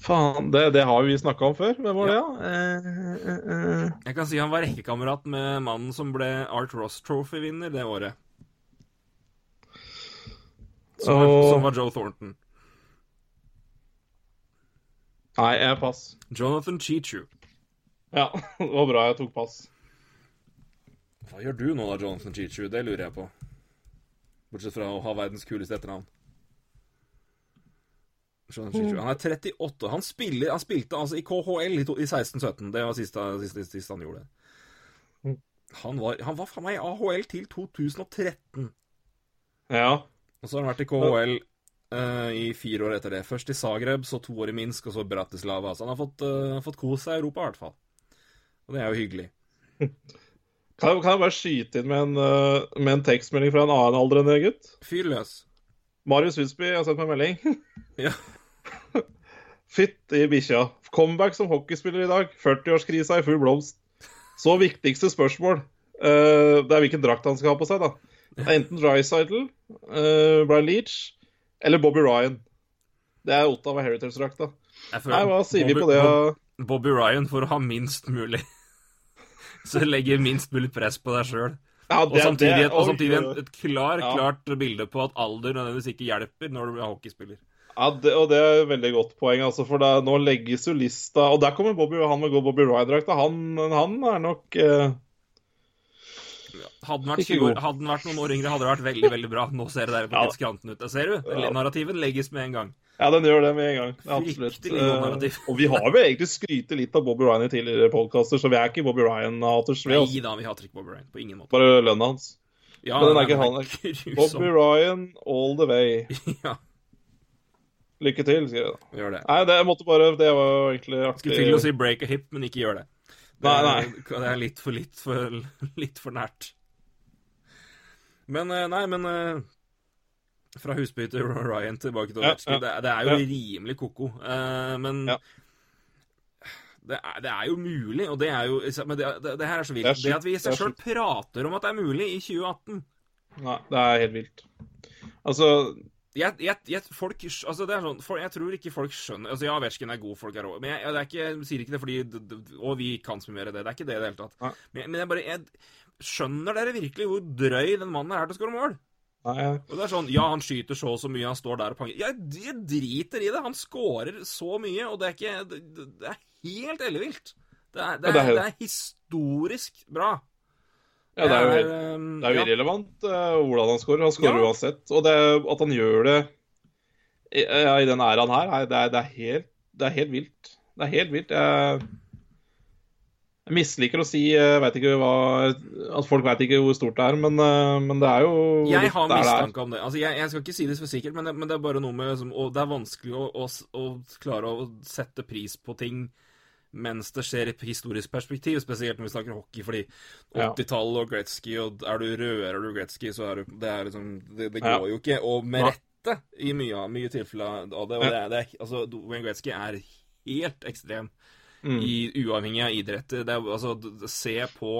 Faen, det, det har vi snakka om før. Hvem var det, da? Eh, eh, eh. Jeg kan si han var rekkekamerat med mannen som ble Art Ross Trophy-vinner det året. Som, oh. Som var Joe Thornton. Nei, jeg pass. Jonathan Chichu. Ja, det var bra jeg tok pass. Hva gjør du nå da, Jonathan Chichu? Det lurer jeg på. Bortsett fra å ha verdens kuleste etternavn. Jonathan Cheechoo. Han er 38. Han, spiller, han spilte altså i KHL i, i 16-17. Det var siste, siste, siste han gjorde. Han var, han var faen meg i AHL til 2013. Ja. Og så har han vært i KHL eh, i fire år etter det. Først i Zagreb, så to år i Minsk, og så Bratislava. Så han har fått, uh, fått kose seg i Europa, i hvert fall. Og det er jo hyggelig. Kan, jeg- kan jeg bare skyte inn med en, uh, med en tekstmelding fra en annen alder enn det, gutt? Fyr løs. Marius Husby har sendt meg melding. Ja. Fytt i bikkja. Comeback som hockeyspiller i dag. 40-årskrisa i full blomst. Så viktigste spørsmål. uh, det er hvilken drakt han skal ha på seg, da. Det er enten Drycytle, uh, Brian Leach eller Bobby Ryan. Det er Ottawa Heritage-drakta. Nei, hva sier vi på det? Bob- Bobby Ryan for å ha minst mulig. Så legger minst mulig press på deg sjøl. Ja, Og samtidig, et, og samtidig en, et klar, Ja. klart bilde på at alder nødvendigvis ikke hjelper når du blir hockeyspiller. Ja, det, og det er et veldig godt poeng, altså, for da, nå legges jo lista Og der kommer Bobby, han med Bobby Ryan-drakta. Han, han er nok eh, Hadde den vært, 20 år, hadde den vært noen år yngre, hadde det vært veldig veldig bra. Nå ser det der på Ja. skranten ut. Der ser du? Ja. Narrativen legges med en gang. Ja, den gjør det med en gang. Absolutt. Eh, og vi har jo egentlig skrytt litt av Bobby Ryan i tidligere podkaster, så vi er ikke Bobby Ryan-haters. vi, Nei altså. da, vi hater ikke Bobby Ryan. På ingen måte. Bare lønna hans. Ja, Men den er nei, ikke han. Bobby Ryan all the way. Ja, Lykke til, sier jeg da. gjør det. Nei, det jeg måtte bare Det var egentlig artig. Skulle til å si break a hip, men ikke gjør det. Nei, nei. det er litt for litt for, litt for nært. Men eh, Nei, men eh, Fra Husby til Ryan tilbake til Ja, Ovechkin. ja, det, det er jo ja. rimelig ko-ko. Eh, men Ja. det, er, det er jo mulig, og det er jo Men det, det, her er så vilt. Det er at vi i seg sjøl prater om at det er mulig i 2018 Nei, det er helt vilt. Altså jeg, jeg, jeg, folk, altså det sånn, for, jeg tror ikke folk skjønner altså Ja, Ovechkin er god, folk er rå. Men jeg, det er ikke, sier ikke det fordi Og vi kan så mye mer av det. Det er ikke det i det hele tatt. Ja. Men, men jeg bare Skjønner dere virkelig hvor drøy den mannen er til å skåre mål? Nei, Og det er sånn, Ja, han skyter så og så mye, han står der og panger Jeg, jeg driter i det! Han scorer så mye, og det er ikke Det, det, er helt ellevilt. Det er, det, Ja, er- det er historisk bra. Ja, det er jo helt um, Det er jo irrelevant eh, hvordan han skårer. Han skårer Ja. uansett. Og det, at han gjør det i, i den æraen her, det er, det, er helt, det er helt vilt. Det er helt vilt. Jeg, jeg misliker å si jeg vet ikke hva, at folk vet ikke hvor stort det er, men, eh, men det er jo Jeg har mistanke om det. Altså, jeg, jeg skal ikke si det for sikkert, men det, men det er bare noe med liksom, det er vanskelig å, å, å klare å sette pris på ting mens det skjer i historisk perspektiv, spesielt når vi snakker hockey, fordi Ja. 80-tallet og Gretzky, og er du rører du Gretzky, så er du Det er liksom Det, det går jo ikke. Og med rette i mye, mye tilfeller av det. Og det, det altså, Wayne Gretzky er helt ekstrem Mm. i uavhengig av idretter. Det er, altså, se på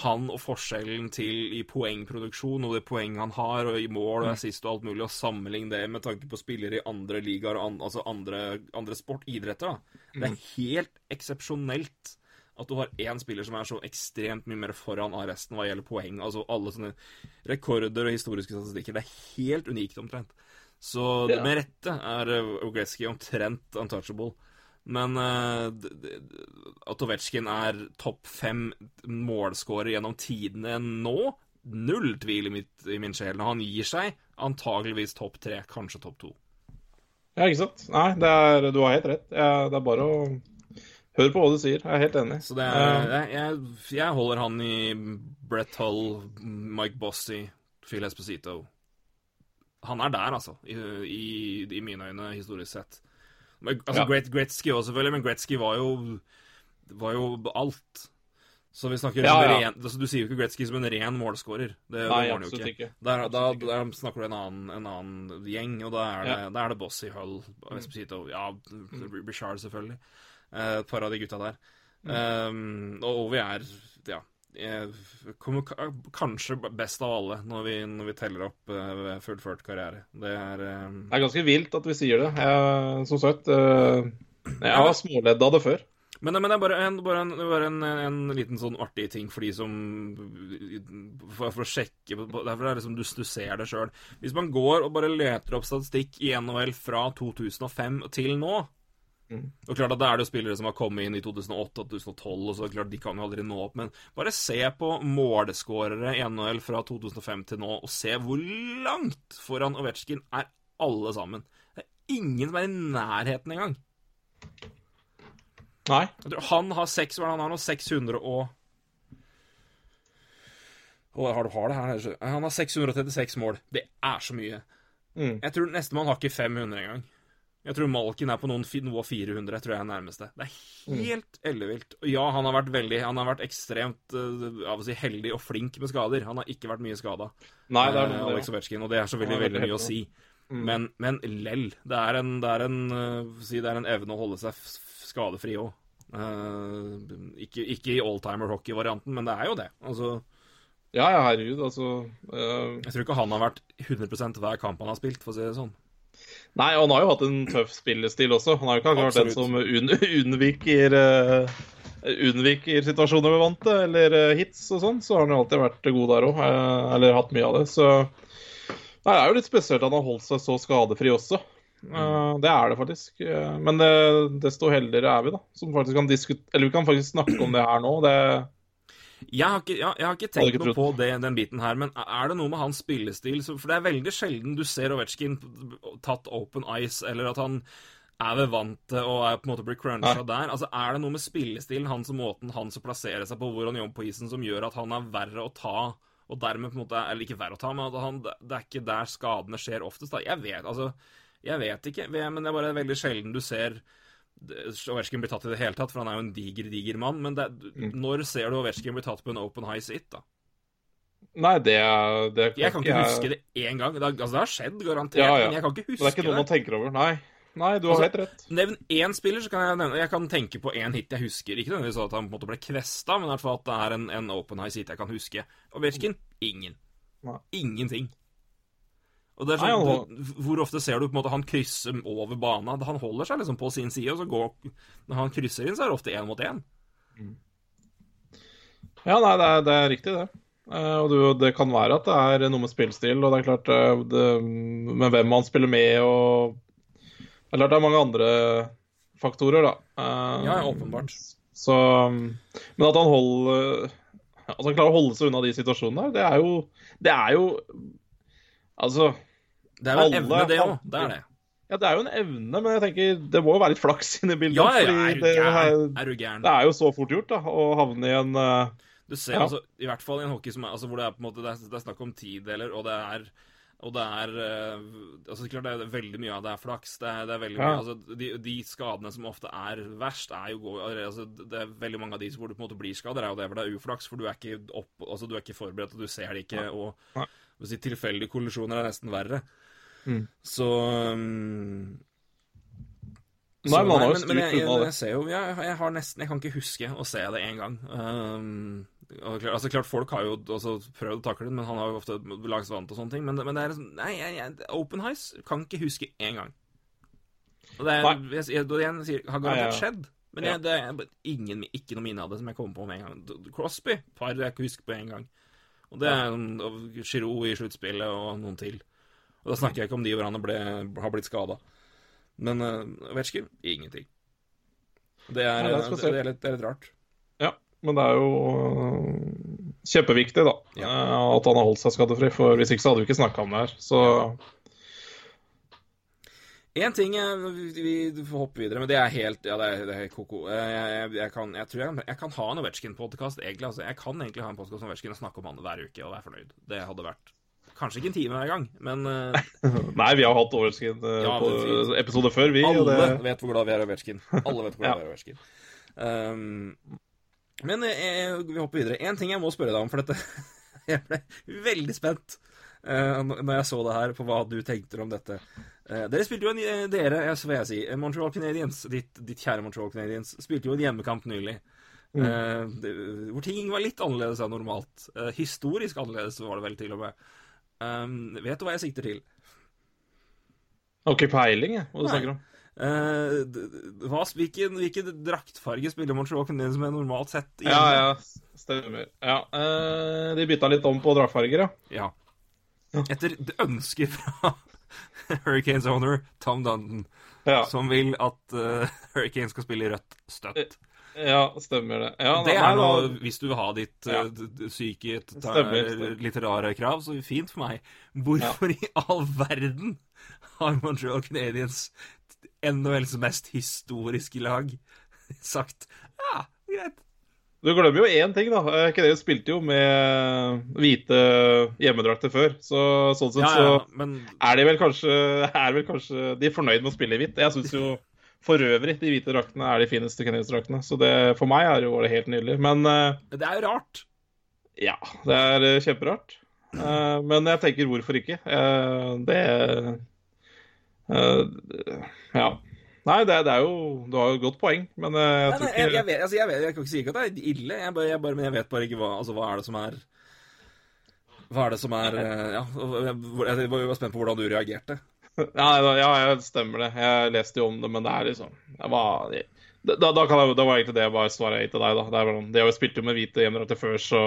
han og forskjellen til i poengproduksjon og det poeng han har, og i mål og assist og alt mulig, og sammenligne det med tanke på spillere i andre ligaer og an, altså andre, andre sport, idretter. da. Det er helt eksepsjonelt at du har én spiller som er så ekstremt mye mer foran av resten hva gjelder poeng. Altså alle sånne rekorder og historiske statistikker. Det er helt unikt omtrent. Så Ja. med rette er Ogreski omtrent untouchable. Men uh, at Ovetsjkin er topp fem målscorer gjennom tidene nå, null tvil i, mitt, i min sjel. Når han gir seg, antageligvis topp tre, kanskje topp to. Ja, ikke sant? Nei, det er, du har helt rett. Det er bare å høre på hva du sier. Jeg er helt enig. Så det er, jeg, jeg, jeg holder han i Brett Hull, Mike Bossy, Phil Esposito. Han er der, altså, i, i, i mine øyne, historisk sett. Men, altså, Ja. Great, Gretzky også, selvfølgelig, men Gretzky var jo, var jo alt. Så vi snakker Ja, ja. ren, altså, Du sier jo ikke Gretzky som en ren målskårer. Det, det Nei, var han jo ikke. ikke. Der, da, der snakker du en annen, en annen gjeng, og da er det, Ja. da er det Bossy, Hull, Esposito Ja, Richard, selvfølgelig. Eh, Et par av de gutta der. Mm. Um, og Ovi er ja, kommer kanskje best av alle når vi, når vi teller opp uh, fullført karriere. Det er uh... Det er ganske vilt at vi sier det. Jeg, som sagt, uh, jeg var småledd av det før. Men, men det er bare, en, bare, en, bare en, en, liten sånn artig ting for de som For, for å sjekke Derfor er det liksom du, du ser det sjøl. Hvis man går og bare leter opp statistikk i NHL fra 2005 til nå mm. Og klart at Da er det spillere som har kommet inn i 2008 og 2012, og så klart de kan jo aldri nå opp, men bare se på måleskårere i NHL fra 2005 til nå, og se hvor langt foran Ovetsjkin er alle sammen. Det er ingen som er i nærheten engang. Nei. Han har seks, hva han har nå? 600 og Å, har du har det her? Han har 636 mål. Det er så mye. Mm. Jeg tror nestemann har ikke 500 engang. Jeg tror Malkin er på noen, noe av 400, tror jeg er nærmeste. Det er helt mm. ellevilt. Og ja, han har vært veldig Han har vært ekstremt uh, si, heldig og flink med skader. Han har ikke vært mye skada, er, uh, Alex Ovetsjkin, og det er så veldig, veldig mye å si. Mm. Men, men lell. Det er en, det er en, uh, si, det er en evne å holde seg skadefri òg. Uh, ikke, ikke, i oldtimer-hockey-varianten, men det er jo det. Altså Ja, ja, herregud, altså. Jeg tror ikke han har vært 100% hver kamp han har spilt, for å si det sånn. Nei, og han har jo hatt en tøff spillestil også. Han har jo ikke akkurat den som un unnviker uh, unnviker situasjoner med vante, eller hits og sånn, så har han jo alltid vært god der òg. Eller hatt mye av det. Så det er jo litt spesielt at han har holdt seg så skadefri også. Uh, det er det faktisk. Men det, desto heldigere er vi, da. Som faktisk kan Eller vi kan faktisk snakke om det her nå. Det jeg har ikke, jeg, jeg har ikke tenkt noe på det, den biten her, men er det noe med hans spillestil For det er veldig sjelden du ser Ovetsjkin tatt open ice, eller at han er ved vantet og er på en måte blir cruncha ja. der. Altså, Er det noe med spillestilen hans og måten hans som plasserer seg på, hvor han jobber på isen, som gjør at han er verre å ta, og dermed på en måte Eller ikke verre å ta, men at han, det er ikke der skadene skjer oftest, da. Jeg vet, altså jeg vet ikke, men det er bare veldig sjelden du ser Ovetsjkin blir tatt i det hele tatt, for han er jo en diger, diger mann. Men det, mm. når ser du Ovetsjkin bli tatt på en open high sit, da? Nei, det, det kan Jeg kan ikke jeg... huske det én gang. Det, altså, det har skjedd, garantert, ja, ja. men jeg kan ikke huske det. Det er ikke noe man tenker over, nei. Nei, du har altså, helt rett. Nevn én spiller, så kan jeg nevne Jeg kan tenke på én hit jeg husker. Ikke nødvendigvis at han på en måte ble kvesta, men i hvert fall at det er en, en open high seat jeg kan huske. Ovetsjkin ingen. Nei. Ingenting. Og det er sånn, Nei, du, Hvor ofte ser du på en måte han krysser over banen? Han holder seg liksom på sin side, og så går Når han krysser inn, så er det ofte én mot én. Mm. Ja, nei, det er, det er riktig, det. Uh, og du, det kan være at det er noe med spillstil, og det er klart uh, det, Med hvem han spiller med, og Det er klart det er mange andre faktorer, da. Uh, ja, åpenbart. Så Men at han holder At han klarer å holde seg unna de situasjonene der, det er jo Det er jo Altså det er jo en evne, det òg. Det er det. Ja, det er jo en evne, men jeg tenker det må jo være litt flaks inni bildet. Ja, ja, er du gæren? Er du gæren? Det er jo så fort gjort, da, å havne i en uh, Du ser ja. altså, i hvert fall i en hockey som er, altså, hvor det er på en måte, det er, det er snakk om tideler, og det er og det er uh, altså klart det er veldig mye av det er flaks. Det er, det er veldig ja. mye, altså de, de, skadene som ofte er verst, er jo altså, Det er veldig mange av de hvor du på en måte blir skader, er jo det hvor det er uflaks, for du er ikke, opp, altså, du er ikke forberedt, og du ser det ikke. og si, tilfeldige kollisjoner er nesten verre. Mm. Så um, Nei, man har jo styrt unna det. Jeg, ser jo, jeg, jeg, har nesten Jeg kan ikke huske å se det én gang. Um, altså klart Folk har jo prøvd å takle det, men han har jo ofte lagd vant og sånne ting. Men, men det er Nei, jeg, Open Highs kan ikke huske én gang. Og det er, jeg, jeg, jeg, sier, har garantert skjedd. Men ja. det er ingen, ikke noe minne av det som jeg kommer på med en gang. Crosby par jeg ikke husker på en gang. Og det er Giroud i sluttspillet og noen til. Og da snakker jeg ikke om de hvor han ble, har blitt skada. Men uh, eh, ingenting. Det er, Nei, det, det, er litt, det er, litt, rart. Ja, men det er jo uh, kjempeviktig, da. Ja. At han har holdt seg skadefri. For hvis ikke så hadde vi ikke snakka om det her. Så Én ting Vi får hoppe videre, men det er helt Ja, det er, det er ko-ko. Jeg, jeg, jeg, kan, jeg tror jeg, kan ha en Ovetsjkin-podkast, egentlig. Altså, jeg kan egentlig ha en podkast om Ovetsjkin og snakke om han hver uke og være fornøyd. Det hadde vært Kanskje ikke en time hver gang, men uh... Nei, vi har hatt overskin uh, ja, på episode før, vi. Alle det... vet hvor glad vi er i Ovetsjkin. Alle vet hvor glad ja. vi er i Ovetsjkin. Um, men jeg, vi hopper videre. Én ting jeg må spørre deg om, for dette Jeg ble veldig spent uh, når jeg så det her, på hva du tenkte om dette. Uh, dere spilte jo en uh, Dere, så vil jeg si, Montreal Canadiens, ditt, ditt, kjære Montreal Canadiens, spilte jo en hjemmekamp nylig. Mm. Det, hvor ting var litt annerledes enn normalt. historisk annerledes var det vel til og med. Um, vet du hva jeg sikter til? Har ikke peiling, jeg, hva du snakker om. D- hva, hvilken, hvilken draktfarge spiller Montreal Canadiens med normalt sett? igjen? Ja, ja, stemmer. Ja, uh, De bytta litt om på draktfarger, ja. Ja. Etter ønske fra Hurricanes owner Tom Dundon, Ja, som vil at uh, Hurricanes skal spille i rødt støtt. Ja stemmer det. Ja, Det er noe, hvis du vil ha ditt Ja. eh, syke, litterære Stemmer, stemmer. litt rare krav, så fint for meg. Hvorfor i all verden har Montreal Canadiens, NHLs mest historiske lag, sagt ja, greit. Du glemmer jo én ting, da. Canadian Canadiens spilte jo med hvite hjemmedrakter før. Så sånn sett Ja, så men er de vel kanskje, er vel kanskje De er fornøyd med å spille i hvitt. Jeg syns jo for øvrig de hvite draktene er de fineste Canadiens-draktene. Så det, for meg er det, jo det helt nydelig. Men eh, det er jo rart. ja, det er eh, kjemperart. Eh, men jeg tenker hvorfor ikke? Det Ja. Nei, det, det er jo Du har jo et godt poeng, men jeg tror ikke jeg, jeg, vet, altså, jeg, vet, jeg kan ikke si ikke at det er ille, jeg bare, jeg bare, men jeg vet bare ikke hva Altså, hva er det som er Hva er det som er Ja, jeg, jeg var spent på hvordan du reagerte. Ja, da- ja, jeg stemmer det. Jeg leste jo om det, men det er liksom var, da, da, kan jeg, da var egentlig det bare svaret jeg til deg, da. Sånn, de har jo spilt jo med hvite hjemmedrakter før, så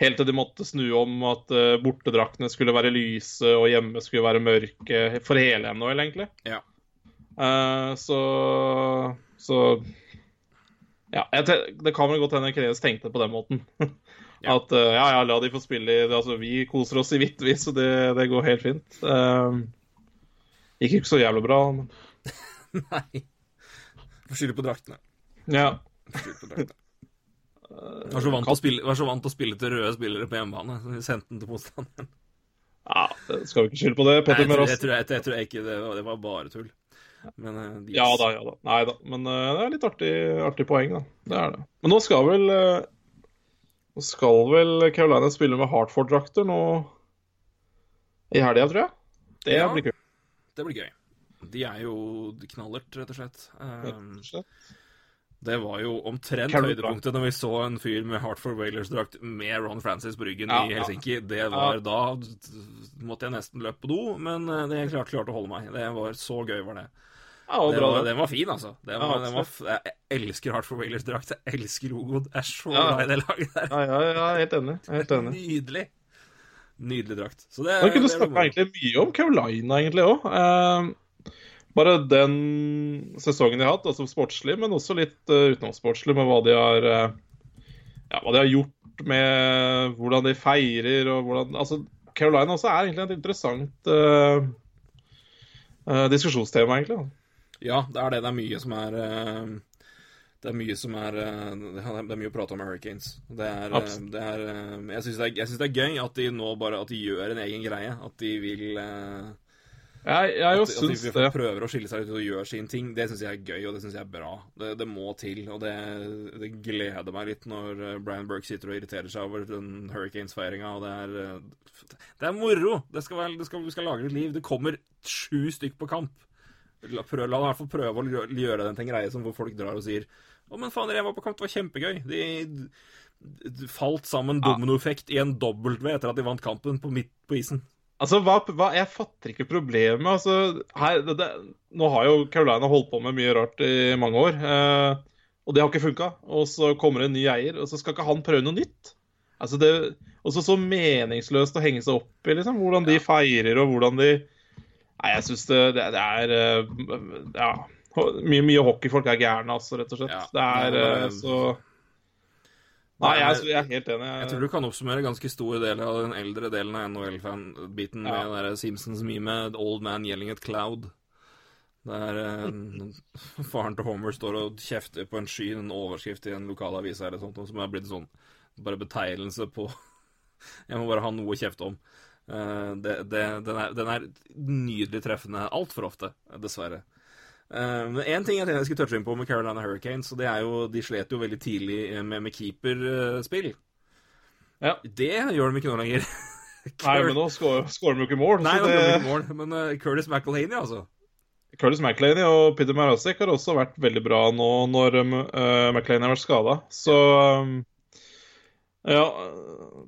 Helt til de måtte snu om at uh, bortedraktene skulle være lyse og hjemme skulle være mørke for hele NHL, egentlig. Ja. Uh, så Så Ja, jeg det kan vel godt hende Kreves tenkte på den måten. Ja. At uh, ja, ja, la de få spille i Altså, vi koser oss i hvitt, vi, så det, det går helt fint. Uh, gikk ikke så jævlig bra, men Nei. Får skylde på draktene. ja. På draktene. Var så, vant spille, var så vant til å spille til røde spillere på hjemmebane. så vi Sendte den til motstanderen. ja skal vi ikke skylde på det. Petter Petter Jeg, tror- jeg, jeg, tror- jeg, ikke det var, det var bare tull. Men eh, de, Ja da, ja da. Nei da. Men uh, det er litt artig, artig poeng, da. Det er det. Men nå skal vel uh, Nå skal vel Carolina spille med Hartford-drakter nå i helga, tror jeg. Det Ja. blir. Det blir gøy. De er jo knallert, rett og slett. Um, det var jo omtrent høydepunktet når vi så en fyr med Hartford Wailers-drakt med Ron Francis på ryggen Ja, i. Helsinki. Det var da måtte jeg nesten løpe på do, men eh, det klarte klart å holde meg. Det var så gøy, var det. Ja, det bra, var, den var fin, altså. Den Ja, var, var, jeg elsker Hartford Wailers-drakt. Jeg elsker logoen. Jeg er så Ja. glad i det laget der. Ja, ja, ja, jeg er helt enig. Jeg er helt enig. Nydelig. Nydelig drakt. Så det, Man kunne snakka egentlig mye om Carolina, egentlig òg. bare den sesongen de har hatt, altså sportslig, men også litt uh, utenomsportslig, med hva de har uh, Ja, hva de har gjort med hvordan de feirer og hvordan Altså, Carolina også er egentlig et interessant uh, diskusjonstema, egentlig. da. Ja, det er det. Det er mye som er eh, Det er mye som er eh, Det er mye å prate om Hurricanes. Det er, eh, det er eh, Jeg syns det, er- det er gøy at de nå bare At de gjør en egen greie. At de vil eh, Jeg, jeg At, at de syns det. prøver å skille seg ut og gjøre sin ting. Det syns jeg er gøy, og det syns jeg er bra. Det, det må til. Og det, det gleder meg litt når eh, Brian Burke sitter og irriterer seg over den Hurricanes-feiringa, og det er eh, Det er moro! Det skal være, det skal, vi skal lage litt liv. Det kommer sju stykk på kamp. La, prøv, la i hvert fall prøve å gjøre den til en greie som hvor folk drar og sier Å, men faen, jeg var på kamp, det var kjempegøy. De, de falt sammen dominoeffekt i en W etter at de vant kampen på midt på isen. Altså, hva, hva, Jeg fatter ikke problemet. Altså, her, det, det, nå har jo Carolina holdt på med mye rart i mange år. Eh, og det har ikke funka. Og så kommer det en ny eier, og så skal ikke han prøve noe nytt. Altså, det også så meningsløst å henge seg opp i, liksom. Hvordan de feirer, og hvordan de Nei, jeg syns det, det, det er eh, Ja. Mye, mye hockeyfolk er gærne, altså, rett og slett. Ja. Det er men... eh, så Nei, jeg, jeg er helt enig. Jeg tror du kan oppsummere ganske stor del av den eldre delen av NHL-fan-biten med Ja. den der Simpsons-meme 'Old Man Yelling at Cloud'. Der eh, faren til Homer står og kjefter på en sky, en overskrift i en lokalavis eller sånt, som er blitt sånn bare betegnelse på Jeg må bare ha noe å kjefte om. Eh, det, det, den, er, den er nydelig treffende altfor ofte, dessverre. Eh, Men én ting jeg tenkte jeg skulle touche inn på med Carolina Hurricanes, og det er jo De slet jo veldig tidlig med, med keeperspill. Ja. Det gjør de ikke nå lenger. Nei, men nå skårer de jo ikke mål. Nei, det... de ikke mål, men uh, Curtis McElhaney, altså. Curtis McElhaney og Peter Marasek har også vært veldig bra nå når um, uh, McElhaney har vært skada. Så um, Ja,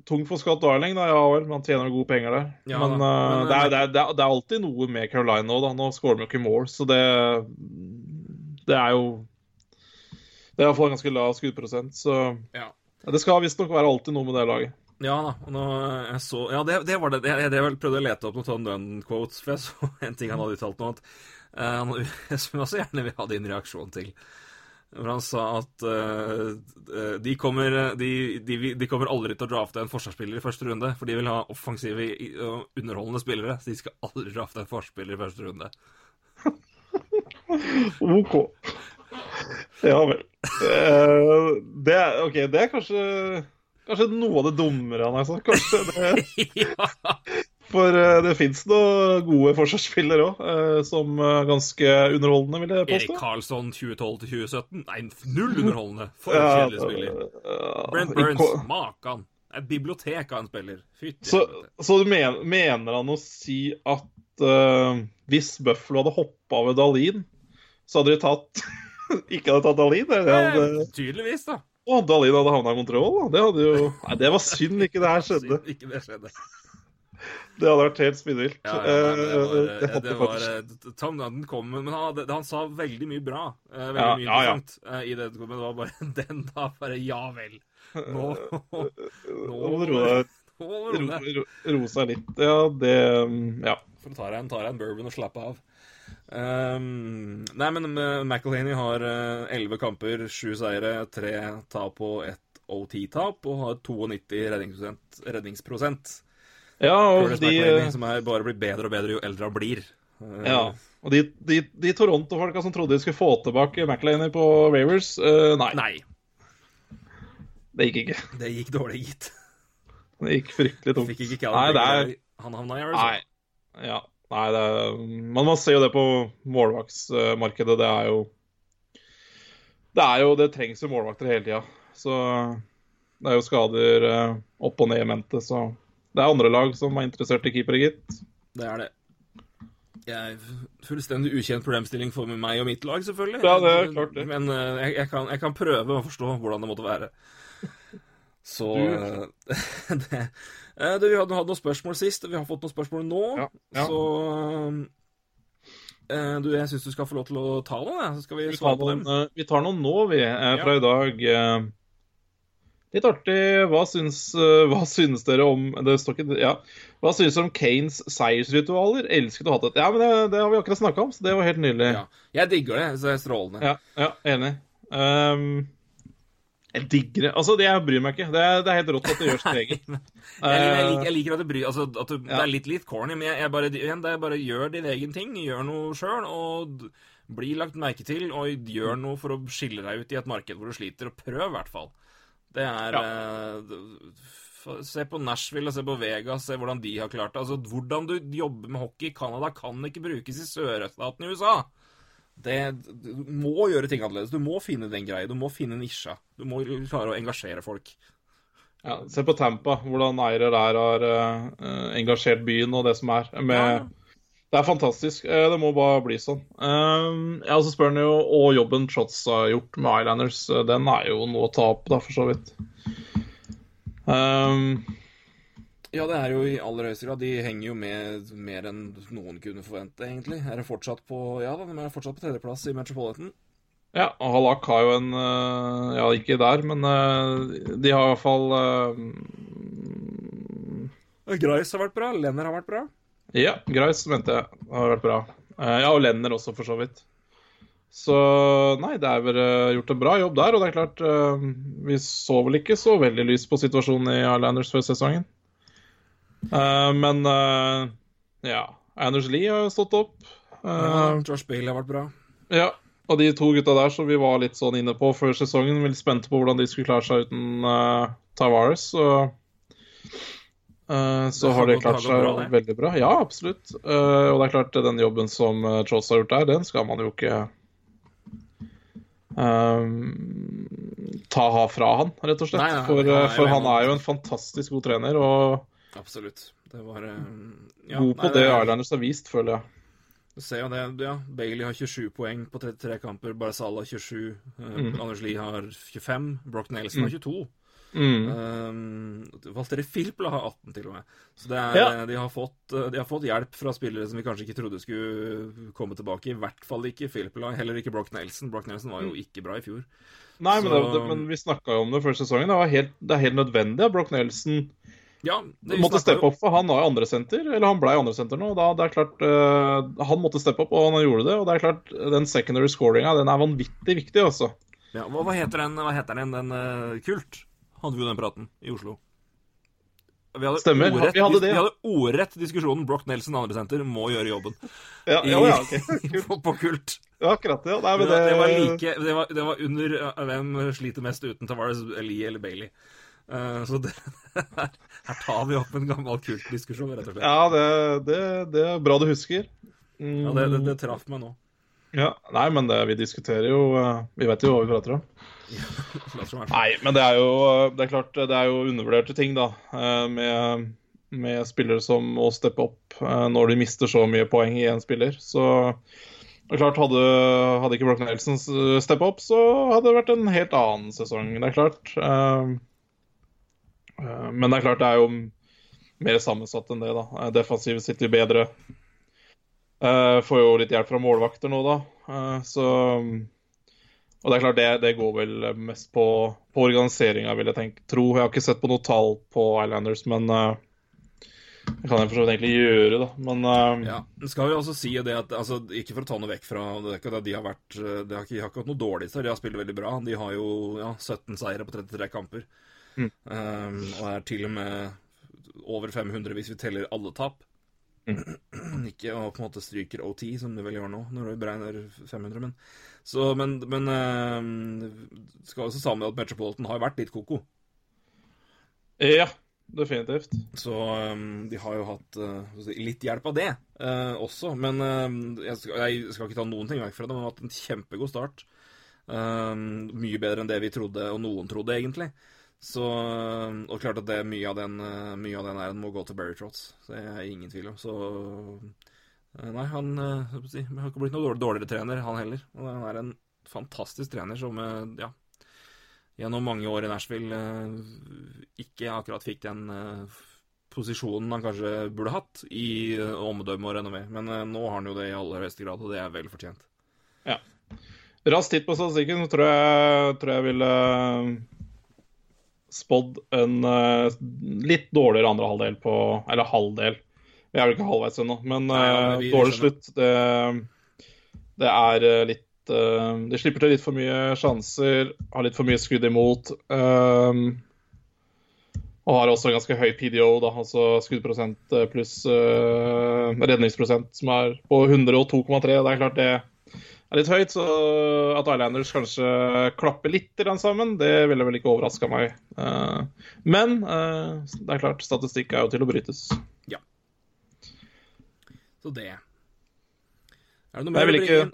tung for Scott Darling, da, ja vel. Man tjener gode penger der. Ja, men, uh, Men, det, er, eh, det, er, det, er, det er alltid noe med Caroline nå, da. Nå scorer de jo ikke mål, så det Det er jo Det er iallfall ganske lav skuddprosent, så Ja. Det skal visstnok være alltid noe med det laget. Ja da. nå jeg så Ja, det, det var det. Jeg, jeg, jeg prøvde å lete opp noen Tom Dunn-quotes, for jeg så en ting han hadde uttalt nå, at, uh, han- som jeg også gjerne vil ha din reaksjon til. Hvor han sa at uh, de, kommer, de, de, de kommer aldri til å drafte en forsvarsspiller i første runde, for de vil ha offensive og underholdende spillere. Så de skal aldri drafte en forsvarsspiller i første runde. OK. Ja vel. Uh, det, er- okay, det er kanskje Kanskje noe av det dummere han har sagt. Kanskje det, ja. For eh, det fins noen gode forsvarsspillere òg, som er ganske underholdende, vil jeg Erik. Karlsson 2012 til 2017. Nei, null underholdende. For en kjedelig spiller. eh, Brent Burns, makan. Et bibliotek av en spiller. Fytti Så, så du men, mener han å si at uh, hvis Buffalo hadde hoppa ved Dalin, så hadde de tatt Ikke hadde tatt Dalin? Hadde, Eh, Tydeligvis, da. å, Dalin hadde havna i kontroll? Da. Det jo Nei, det var synd ikke det her skjedde. Synd Ikke det skjedde. Det hadde vært helt spinnvilt. Ja, ja, det var, Eh, eh, hadde det var eh, Tom Dunton kom Men han, han sa veldig mye bra. eh, Veldig Ja, mye interessant eh, i det. Men det var bare den da bare Ja vel. Nå Nå må du roe seg litt. Ja, det Ja. For å ta deg en, ta deg en bourbon og slappe av. Um, nei, men McElhaney har elleve kamper, sju seire, tre tap og ett OT-tap, og har 92 redningsprosent. redningsprosent. Ja, og de som er bare blir bedre og bedre jo eldre han blir. Eh, ja. Og de, de, de Toronto-folka som trodde de skulle få tilbake McLeany på Ravers, uh, nei, Nei, det gikk ikke. det gikk dårlig, gitt. Det gikk fryktelig tungt. Fikk ikke Nei, det er Han havna i Arizona. Nei. Ja. Nei, det er, men man ser jo det på målvaktsmarkedet. Det er jo Det er jo Det trengs jo målvakter hele tida. Så det er jo skader eh, opp og ned i mente, så det er andre lag som er interessert i keepere, gitt. Det er det. Jeg er fullstendig ukjent problemstilling for meg og mitt lag, selvfølgelig. Ja, det er klart det. Men eh, jeg, jeg, kan, jeg kan prøve å forstå hvordan det måtte være. Så Du- eh, det, eh, du, Vi hadde hatt noen spørsmål sist, vi har fått noen spørsmål nå. Ja, ja. Så du, jeg syns du skal få lov til å ta noen, så skal vi svare på dem. vi tar noen nå, vi, fra i dag. Litt artig. Hva syns, eh, hva syns dere om Det står ikke Ja. Hva syns dere om Kanes seiersritualer? Elsket å ha det. Ja, men det, det har vi akkurat snakka om, så det var helt nydelig. Ja. Jeg digger det. Så det er strålende. Ja, ja enig. Um, jeg digger det. Altså, det jeg bryr meg ikke. Det er, det er helt rått at det gjør sitt eget. Jeg, jeg, liker, jeg liker at det bryr altså, at du, Det er litt litt corny, men jeg, jeg bare, igjen, det er bare gjør din egen ting. Gjør noe sjøl, og bli lagt merke til, og gjør noe for å skille deg ut i et marked hvor du sliter. Og prøv, i hvert fall. Det er ja. uh, Se på Nashville og se på Vegas, se hvordan de har klart det. Altså, Hvordan du jobber med hockey i Canada, kan ikke brukes i sørøststaten i USA. Det, du må gjøre ting annerledes. Du må finne den greia. Du må finne nisja. Du må klare å engasjere folk. ja, se på Tampa, hvordan eiere der har uh, engasjert byen og det som er. Med, Ja. Det er fantastisk. Eh, det må bare bli sånn. Um, ja, så spør han jo og jobben Shots har gjort med Islanders. eh, Den er jo noe å ta opp, da, for så vidt. Um, Ja, det er jo i aller høyeste grad. De henger jo med mer enn noen kunne forvente, egentlig. Er det fortsatt på Ja da, de er fortsatt på tredjeplass i Metropolitan. Ja, og Halak har jo en øh, Ja, ikke der, men de har i hvert fall øh, Grice har vært bra. Lenner har vært bra. Ja, Greis mente jeg Det har vært bra. Eh, ja, og Lenner også, for så vidt. Så nei, det er vel øh, gjort en bra jobb der. Og det er klart, øh, vi så vel ikke så veldig lyst på situasjonen i Islanders før sesongen. Eh, men ja. Anders Lee har stått opp. Eh, Ja, Josh Bale har vært bra. Ja, og de to gutta der som vi var litt sånn inne på før sesongen, veldig spente på hvordan de skulle klare seg uten uh, Tavares. Og, eh, så har det klart seg bra, veldig bra. Ja, absolutt. Uh, og det er klart, den jobben som Charles har gjort der, den skal man jo ikke uh, ta ha fra han, rett og slett. Nei, nei, for han eh, jo for en han er jo en fantastisk god trener, og Absolutt. Det var eh, ja, god på nei, det Islanders har vist, føler jeg. Du ser jo det, ja. Bailey har 27 poeng på 33 kamper. Barzal har 27. eh, Mm. Anders Lie har 25. Brock Nelson har 22. Mm. Um, Valtteri Filpla har 18, til og med. Så det er, Ja. de, har fått, de har fått hjelp fra spillere som vi kanskje ikke trodde skulle komme tilbake. I hvert fall ikke Filpla, heller ikke Brock Nelson. Brock Nelson var jo ikke bra i fjor. Nei, men, det, men vi snakka jo om det før sesongen. Det, var helt, det er helt nødvendig at Brock Nelson Ja, det, måtte steppe opp, for han var jo andresenter. Eller han ble andresenter nå. Da, det er klart, uh, Han måtte steppe opp, og han gjorde det. Og det er klart, den secondary scoringa den er vanvittig viktig, altså. Ja, hva, hva heter den, hva heter den, den uh, Kult? Hadde vi jo den praten i Oslo. Vi hadde Stemmer, Orett, vi hadde det, vi hadde ordrett diskusjonen Brock Nelson, andre senter, må gjøre jobben. Ja, ja, ja, ok. på, på Kult. ja akkurat det. Ja. Nei, Det det, det var like Det var, det var under hvem sliter mest uten Tavares, Lee eller Bailey. Uh, så det, her, her tar vi opp en gammel kultdiskusjon, rett og slett. Ja, det, det, det er bra du husker. Mm, Ja, det, traff meg nå. ja. Nei, men det, vi diskuterer jo eh, Vi vet jo hva vi prater om. Nei, men det er jo Det er klart, det er jo undervurderte ting, da. eh, Med, med spillere som må steppe opp eh, når de mister så mye poeng i en spiller. Så det er klart, hadde, hadde ikke Brock Nelson steppa opp, så hadde det vært en helt annen sesong. Det er klart. Eh, Men det er klart, det er jo mer sammensatt enn det, da. Defensivet sitter jo bedre. Får jo litt hjelp fra målvakter nå, da. Så og det er klart, det, det går vel mest på, på organiseringa, vil jeg tenke. Tro. Jeg har ikke sett på noe tall på Islanders, men uh, det kan jeg for så vidt egentlig gjøre, da. Men uh... Ja, skal vi også si det at altså, Ikke for å ta noe vekk fra det at de har vært De har ikke, de har ikke hatt noe dårlig seg, de har spilt veldig bra. De har jo ja, 17 seire på 33 kamper. Mm. Um, og er til og med over 500 hvis vi teller alle tap. ikke og på en måte stryker OT, som de vel gjør nå, når du beregner 500. Men, så, men, men um, skal også sammen med at Metropolitan har vært litt koko. ja, definitivt. Så um, de har jo hatt uh, litt hjelp av det uh, også. Men uh, jeg, skal, jeg skal ikke ta noen ting vekk fra det, men de har hatt en kjempegod start. Mye bedre enn det vi trodde, og noen trodde, egentlig. Så, og klart at det, mye, av den, mye av den æren må gå til Barry Trots. Det er ingen tvil om. Så Nei, han får si, har ikke blitt noe dårligere trener, han heller. Han er en fantastisk trener som uh, ja, gjennom mange år i Nashville ikke akkurat fikk den posisjonen han kanskje burde hatt i omdømme og renommé. Men nå har han jo det i aller høyeste grad, og det er vel fortjent. Ja. Raskt titt på statistikken, så tror jeg, tror jeg ville spådd en eh, litt dårligere andre halvdel på Eller halvdel. Vi er vel ikke halvveis ennå, men Nei, ja, eh, dårlig slutt, det, det er eh, litt eh, De slipper til litt for mye sjanser, har litt for mye skudd imot. Um, og har også ganske høy PDO, da, altså skuddprosent pluss uh, redningsprosent, som er på 102,3. Det er klart det er litt høyt, så at Islanders kanskje klapper litt sammen, det ville vel ikke overraska meg. Uh, men uh, det er klart, statistikk er jo til å brytes. Så det. Er det noe mer å bringe inn?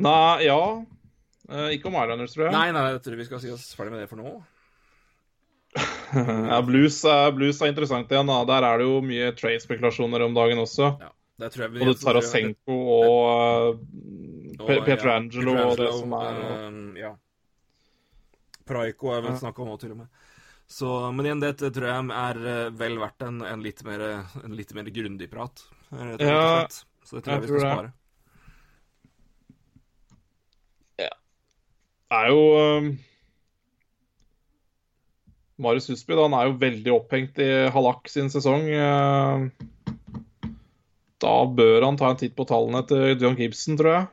Nei, ja Eh, Ikke om Islanders, tror jeg. Nei, nei, jeg tror vi skal si oss ferdig med det for nå. Ja, blues, blues er interessant igjen. da. Der er det jo mye trade-spekulasjoner om dagen også. Ja, det tror jeg vi Både Tarasenko og Pe Og, Petrangelo ja, og det som er og... eh, Ja. Praiko er vel Ja. snakk om nå, til og med. Så, men igjen, det tror jeg er eh, vel verdt en, en, litt mer, en litt mer grundig prat. rett og Ja, slett. Så det tror jeg, jeg vi skal spare. det. Ja. Det er jo um, Marius Husby da, han er jo veldig opphengt i Halak sin sesong. Uh, da bør han ta en titt på tallene til John Gibson, tror jeg.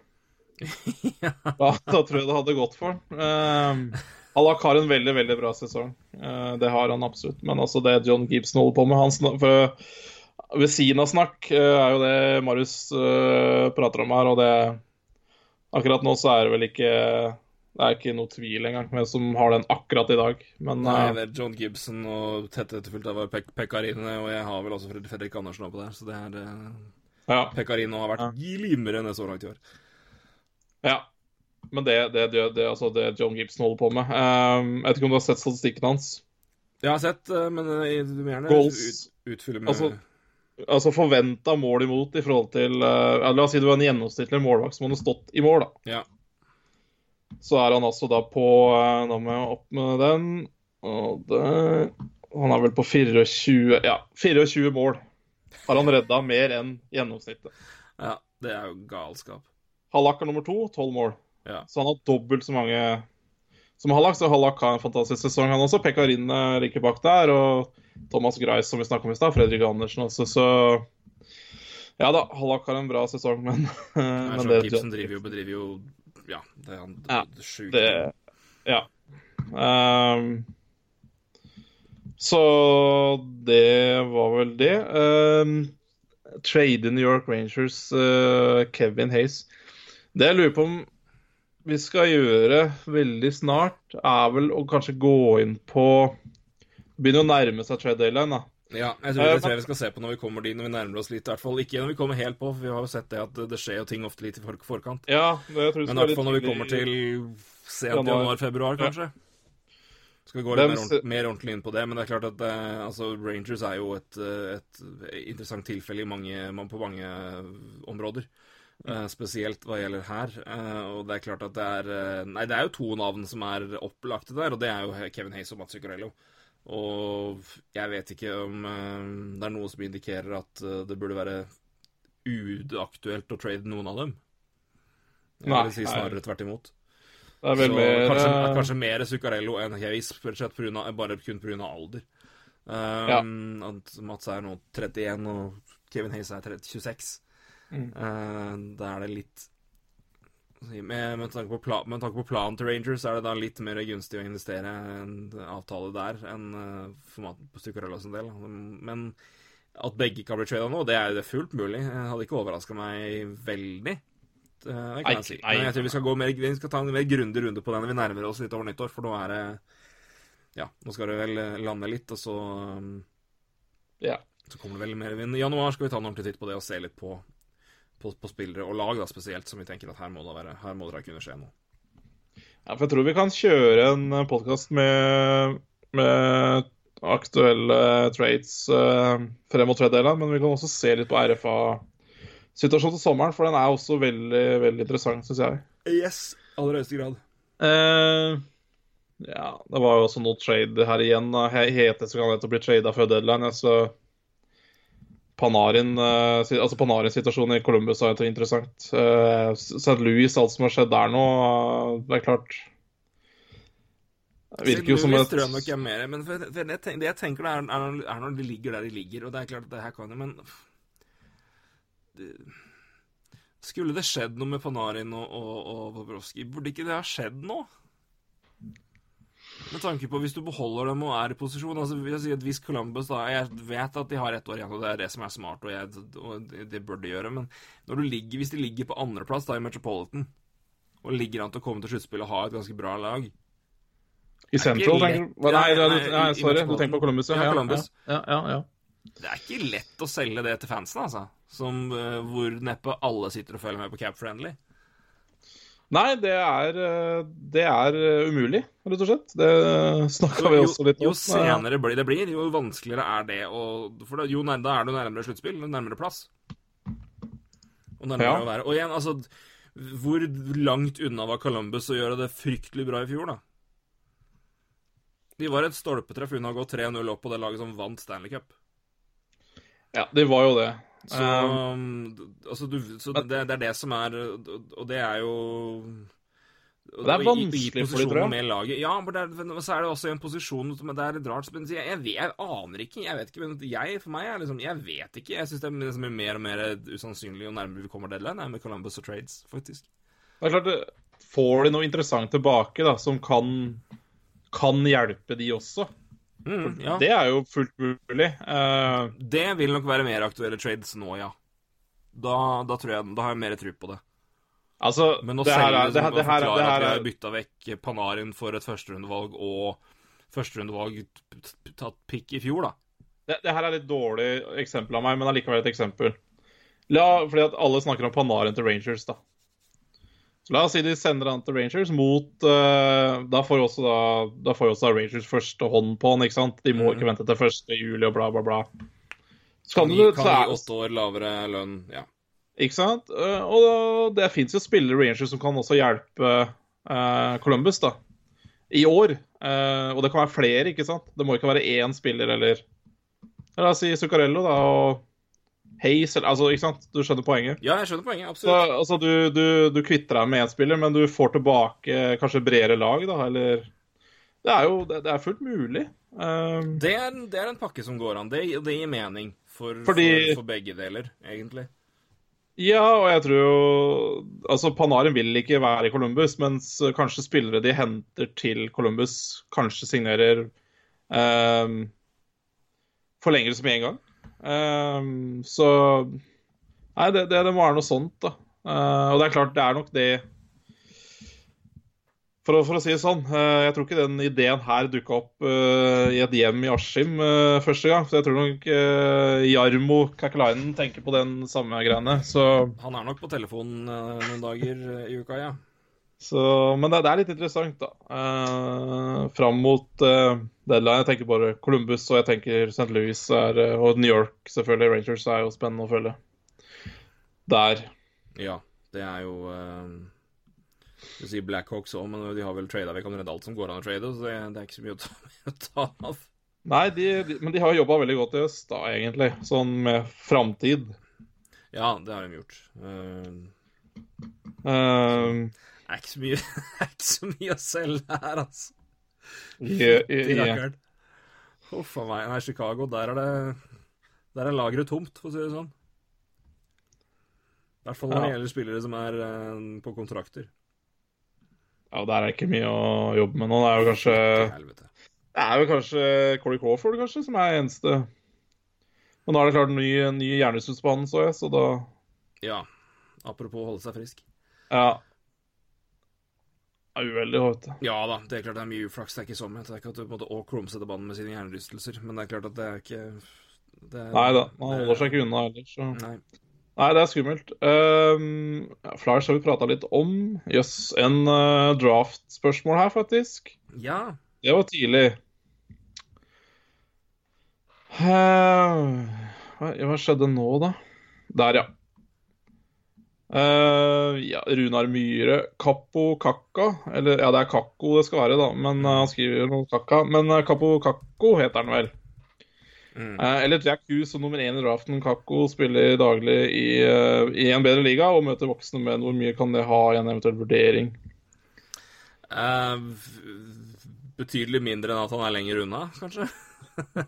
Ja. Da, da tror jeg det hadde gått for han. Um, Halak har en veldig veldig bra sesong. Uh, det har han absolutt. Men altså det John Gibson holder på med han snak- for Ved siden av snakk uh, er jo det Marius prater om her, og det Akkurat nå så er det vel ikke det er ikke noe tvil engang hvem som har den akkurat i dag. Men Nei, eh, det er John Gibson og tett etterfulgt av Pek Pekarine, og jeg har vel også Fred Fredrik Andersen oppe der, så det er eh, ja, Pekarino har vært Ja. glimrende så langt i år. ja. Men det, det, det, det, altså det John Gibson holder på med eh, Jeg vet ikke om du har sett statistikken hans? Jeg har sett, eh, men eh, du må gjerne Goals. ut, utfylle med Altså, Altså forventa mål imot i forhold til uh, La oss si det var en gjennomsnittlig målvakt som hadde stått i mål, da. Ja. Så er han altså da på Nå må jeg opp med den. Og det Han er vel på 24 Ja, 24 mål har han redda mer enn gjennomsnittet. Ja, det er jo galskap. Hallak er nummer to, 12 mål. Ja. Så han har dobbelt så mange som Hallak. Så Hallak har en fantastisk sesong, han også. Pekarin like bak der. Og Thomas Greis, som vi snakka om i stad. Fredrik Andersen også, så Ja da, Hallak har en bra sesong, men, men det Gibson driver jo, bedriver jo Ja, det er han Ja, sjukt. det Ja. Um, så det var vel det. Um, Trade New York Rangers, uh, Kevin Hayes. Det jeg lurer på om vi skal gjøre veldig snart, er vel å kanskje gå inn på Begynne å nærme seg trade deadline, da. Ja, jeg tror Eh, det tror jeg vi skal se på når vi kommer dit, når vi nærmer oss litt. i hvert fall. Ikke når vi kommer helt på, for vi har jo sett det at det skjer jo ting ofte litt i for forkant. Ja, Men vi i hvert fall når vi kommer til sent Januar. januar-februar, kanskje. Skal vi gå litt mer, ordentlig, mer ordentlig inn på det. Men det er klart at eh, altså, Rangers er jo et, eh, et interessant tilfelle i mange, på mange områder. Eh, spesielt hva gjelder her. Eh, og det er klart at det er eh, Nei, det er jo to navn som er opplagte der, og det er jo Kevin Hayes og Mats Zuccarello. Og jeg vet ikke om det er noe som indikerer at det burde være uaktuelt å trade noen av dem. Jeg Nei, vil si snarere tvert imot. Det er vel Så mer kanskje, kanskje mer Zuccarello enn Hayes, bare kun pga. alder. Um, at Mats er nå 31, og Kevin Hayes er 30, 26. Mm. Uh, da er det litt med, med, tanke på pla, med tanke på planen til Rangers er det da litt mer gunstig å investere en avtale der enn uh, for Mat- på Zuccarello sin del. Men at begge kan bli trada nå, det er jo det fullt mulig. Jeg hadde ikke overraska meg veldig. Det, kan Nei, jeg si. nei. Men jeg tror vi skal, gå mer, vi skal ta en mer grundig runde på den når vi nærmer oss litt over nyttår, for nå er det Ja, nå skal det vel eh, lande litt, og så um, Ja. så kommer det vel mer vind. I januar skal vi ta en ordentlig titt på det og se litt på, på, på spillere og lag, da spesielt, som vi tenker at her må det, være, her må det kunne skje noe. Ja, for jeg tror vi kan kjøre en podkast med, med aktuelle trades eh, frem mot tredjedelen, men vi kan også se litt på RFA-situasjonen til sommeren, for den er også veldig, veldig interessant, syns jeg. Yes, aller høyeste grad. Eh, ja, det var jo også noe trade her igjen. da. He- så kan det bli trada før deadline. Så Panarin, eh, altså Panarin-situasjonen i Columbus er interessant. Eh, St. Louis, alt som har skjedd der nå, eh, det er klart Det virker jo som et tror jeg er mer, men det, jeg tenker er, er, er når de ligger der de ligger, og det er klart at det her kan jo, men det, Skulle det skjedd noe med Panarin og, og, og Bobrovskij, burde ikke det ha skjedd nå? Med tanke på hvis du beholder dem og er i posisjon altså vil jeg si at Hvis Columbus da Jeg vet at de har ett år igjen, og det er det som er smart, og, jeg, og det, bør de gjøre, men når du ligger, hvis de ligger på andreplass i Metropolitan, og ligger an til å komme til sluttspill og ha et ganske bra lag I Central, tenker du? Nei, Nei, nei, nei, sorry. Du tenker på Columbus? Ja, Columbus. Ja, ja, ja. Det er ikke lett å selge det til fansen, altså. Som, eh, hvor neppe alle sitter og følger med på Cap Friendly. Nei, det er, eh, det er eh, umulig, rett og slett. Det snakka vi også litt om. jo senere det blir, jo vanskeligere er det å For jo da er du nærmere sluttspill, nærmere plass. Og nærmere Ja. å være Og igjen, altså Hvor langt unna var Columbus å gjøre det fryktelig bra i fjor, da? De var et stolpetreff unna å gå 3-0 opp på det laget som vant Stanley Cup. Ja, det var jo det. Så, Um, altså, du, så det, det er det som er Og det er jo og Det er i- i- vanskelig for de, tror jeg. Ja, men er, men så er det også en posisjon det er litt rart. Men jeg, jeg, jeg aner ikke. Jeg vet ikke, men jeg, For meg er liksom Jeg vet ikke. Jeg syns det er liksom mer og mer usannsynlig jo nærmere vi kommer deadline, er med Columbus og Trades, faktisk. Det er klart, Får de noe interessant tilbake da, som kan, kan hjelpe de også? Mm, ja. Det er jo fullt mulig. Uh, Det vil nok være mer aktuelle trades nå, ja. Da, da tror jeg Da har jeg mer tro på det. altså, Men å det selge er, det her, liksom, det her, det her at har bytta vekk Panarin for et førsterundevalg og førsterundevalg tatt pick i fjor, da. det, det her er litt dårlig eksempel av meg, men allikevel et eksempel. La, fordi at alle snakker om Panarin til Rangers, da. La oss si de sender han til Rangers mot uh, Da får også da, da får også da Rangers første hånd på han, ikke sant? De må mm. ikke vente til 1. juli og bla, bla, bla. Så kan Kan du kan gi åtte år lavere lønn, ja. Ikke sant? Uh, Og det fins jo spillere i Rangers som kan også hjelpe uh, Columbus, da. I år. Og det kan være flere, ikke sant? Det må ikke være én spiller eller La oss si Zuccarello, da, og Hayes Altså, ikke sant? Du skjønner poenget? Ja, jeg skjønner poenget. Så, Absolutt. altså, du, du, du kvitter deg med én spiller, men du får tilbake kanskje bredere lag, da, eller Det er jo det, det er fullt mulig. Um... Det er, det er en pakke som går an. Det, det gir mening for, Fordi- for, for begge deler, egentlig. Ja, og jeg tror jo Altså, Panarin vil ikke være i Columbus, mens kanskje spillere de henter til Columbus, kanskje signerer um, forlengelse med en gang. Ehm, så Nei, det, det, det må være noe sånt, da. Uh, og det er klart, det er nok det For å, for å si det sånn, uh, jeg tror ikke den ideen her dukka opp uh, i et hjem i Askim første gang. Så jeg tror nok Jarmo Kakelainen tenker på den samme greiene. Så Han er nok på telefonen noen dager i uka, ja. Så, men det, det er litt interessant, da. Eh, fram mot eh, deadline. Jeg tenker bare Columbus og jeg tenker St. Louis er, eh, og New York, selvfølgelig. Rangers er jo spennende å følge. Der. Ja, det er jo uh, Du sier Blackhawks òg, men de har vel trada vekk omtrent alt som går an å trade, så det, det er ikke så mye å ta, å ta av. Nei, de, de, men de har jobba veldig godt i øst, da, egentlig. Sånn med framtid. Ja, det har de gjort. Uh, Eh, det er ikke så mye, det ikke så mye å selge her, altså. Yeah, yeah, yeah. Huff a meg. Nei, Chicago, der er det Der er lageret tomt, for å si det sånn. I hvert fall når det Ja. gjelder spillere som er uh, på kontrakter. ja, der er ikke mye å jobbe med nå. Det er jo kanskje. Det er jo kanskje Corey Crawford, kanskje, som er eneste Men nå er det klart ny, ny hjernesvulst så jeg, så da Ja. Apropos å holde seg frisk. Ja. Det uheldig, vet du. Ja da, det er klart det er mye uflaks. Det er ikke sånn. Det er ikke at du måte å krumsette banen med sine hjernerystelser, men det er klart at det er ikke det er, Nei da, man holder seg ikke unna heller, så Nei. Nei, det er skummelt. Um, Flyers har vi prata litt om. Jøss, en uh, draft-spørsmål her, faktisk. Ja. Det var tidlig. Hva, hva skjedde nå, da? Der, ja. Eh, ja, Runar Myhre. Kappo Kakka. Eller ja, det er Kakko det skal være, da. Men uh, han skriver noe Kakka. Men uh, Kappo Kakko heter han vel. Mm. Eller Jack Hughes som nummer én i draften. Kakko spiller daglig i, i en bedre liga og møter voksne menn. Hvor mye kan det ha i en eventuell vurdering? Betydelig mindre enn at han er lenger unna, kanskje.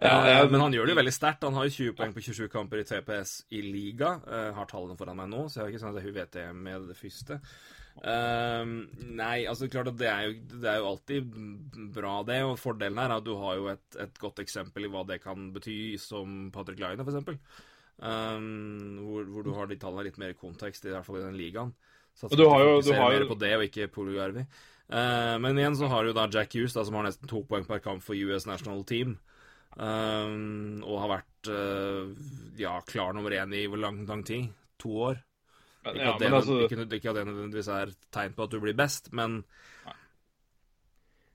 Ja, ja, men han gjør det jo veldig sterkt. Han har jo 20 poeng på 27 kamper i TPS i liga. Jeg har tallene foran meg nå, så jeg har ikke sånn at hun vet det med det første. Um, nei, altså klart at det er, jo, det er jo alltid bra, det. Og fordelen her er at du har jo et, et godt eksempel i hva det kan bety, som Patrick Laine, for eksempel. Eh, hvor, hvor du har de tallene litt mer i kontekst, i hvert fall i den ligaen. Så du har jo- du har jo- mer på det, og ikke Polujarvi. Uh, men igjen så har du da Jack Hughes, da, som har nesten to poeng per kamp for US National Team. Um, og har vært uh, ja, klar nummer én i hvor lang, lang tid? To år? Men, Ikke, ja, at det, altså, ikke, ikke at det nødvendigvis er tegn på at du blir best, men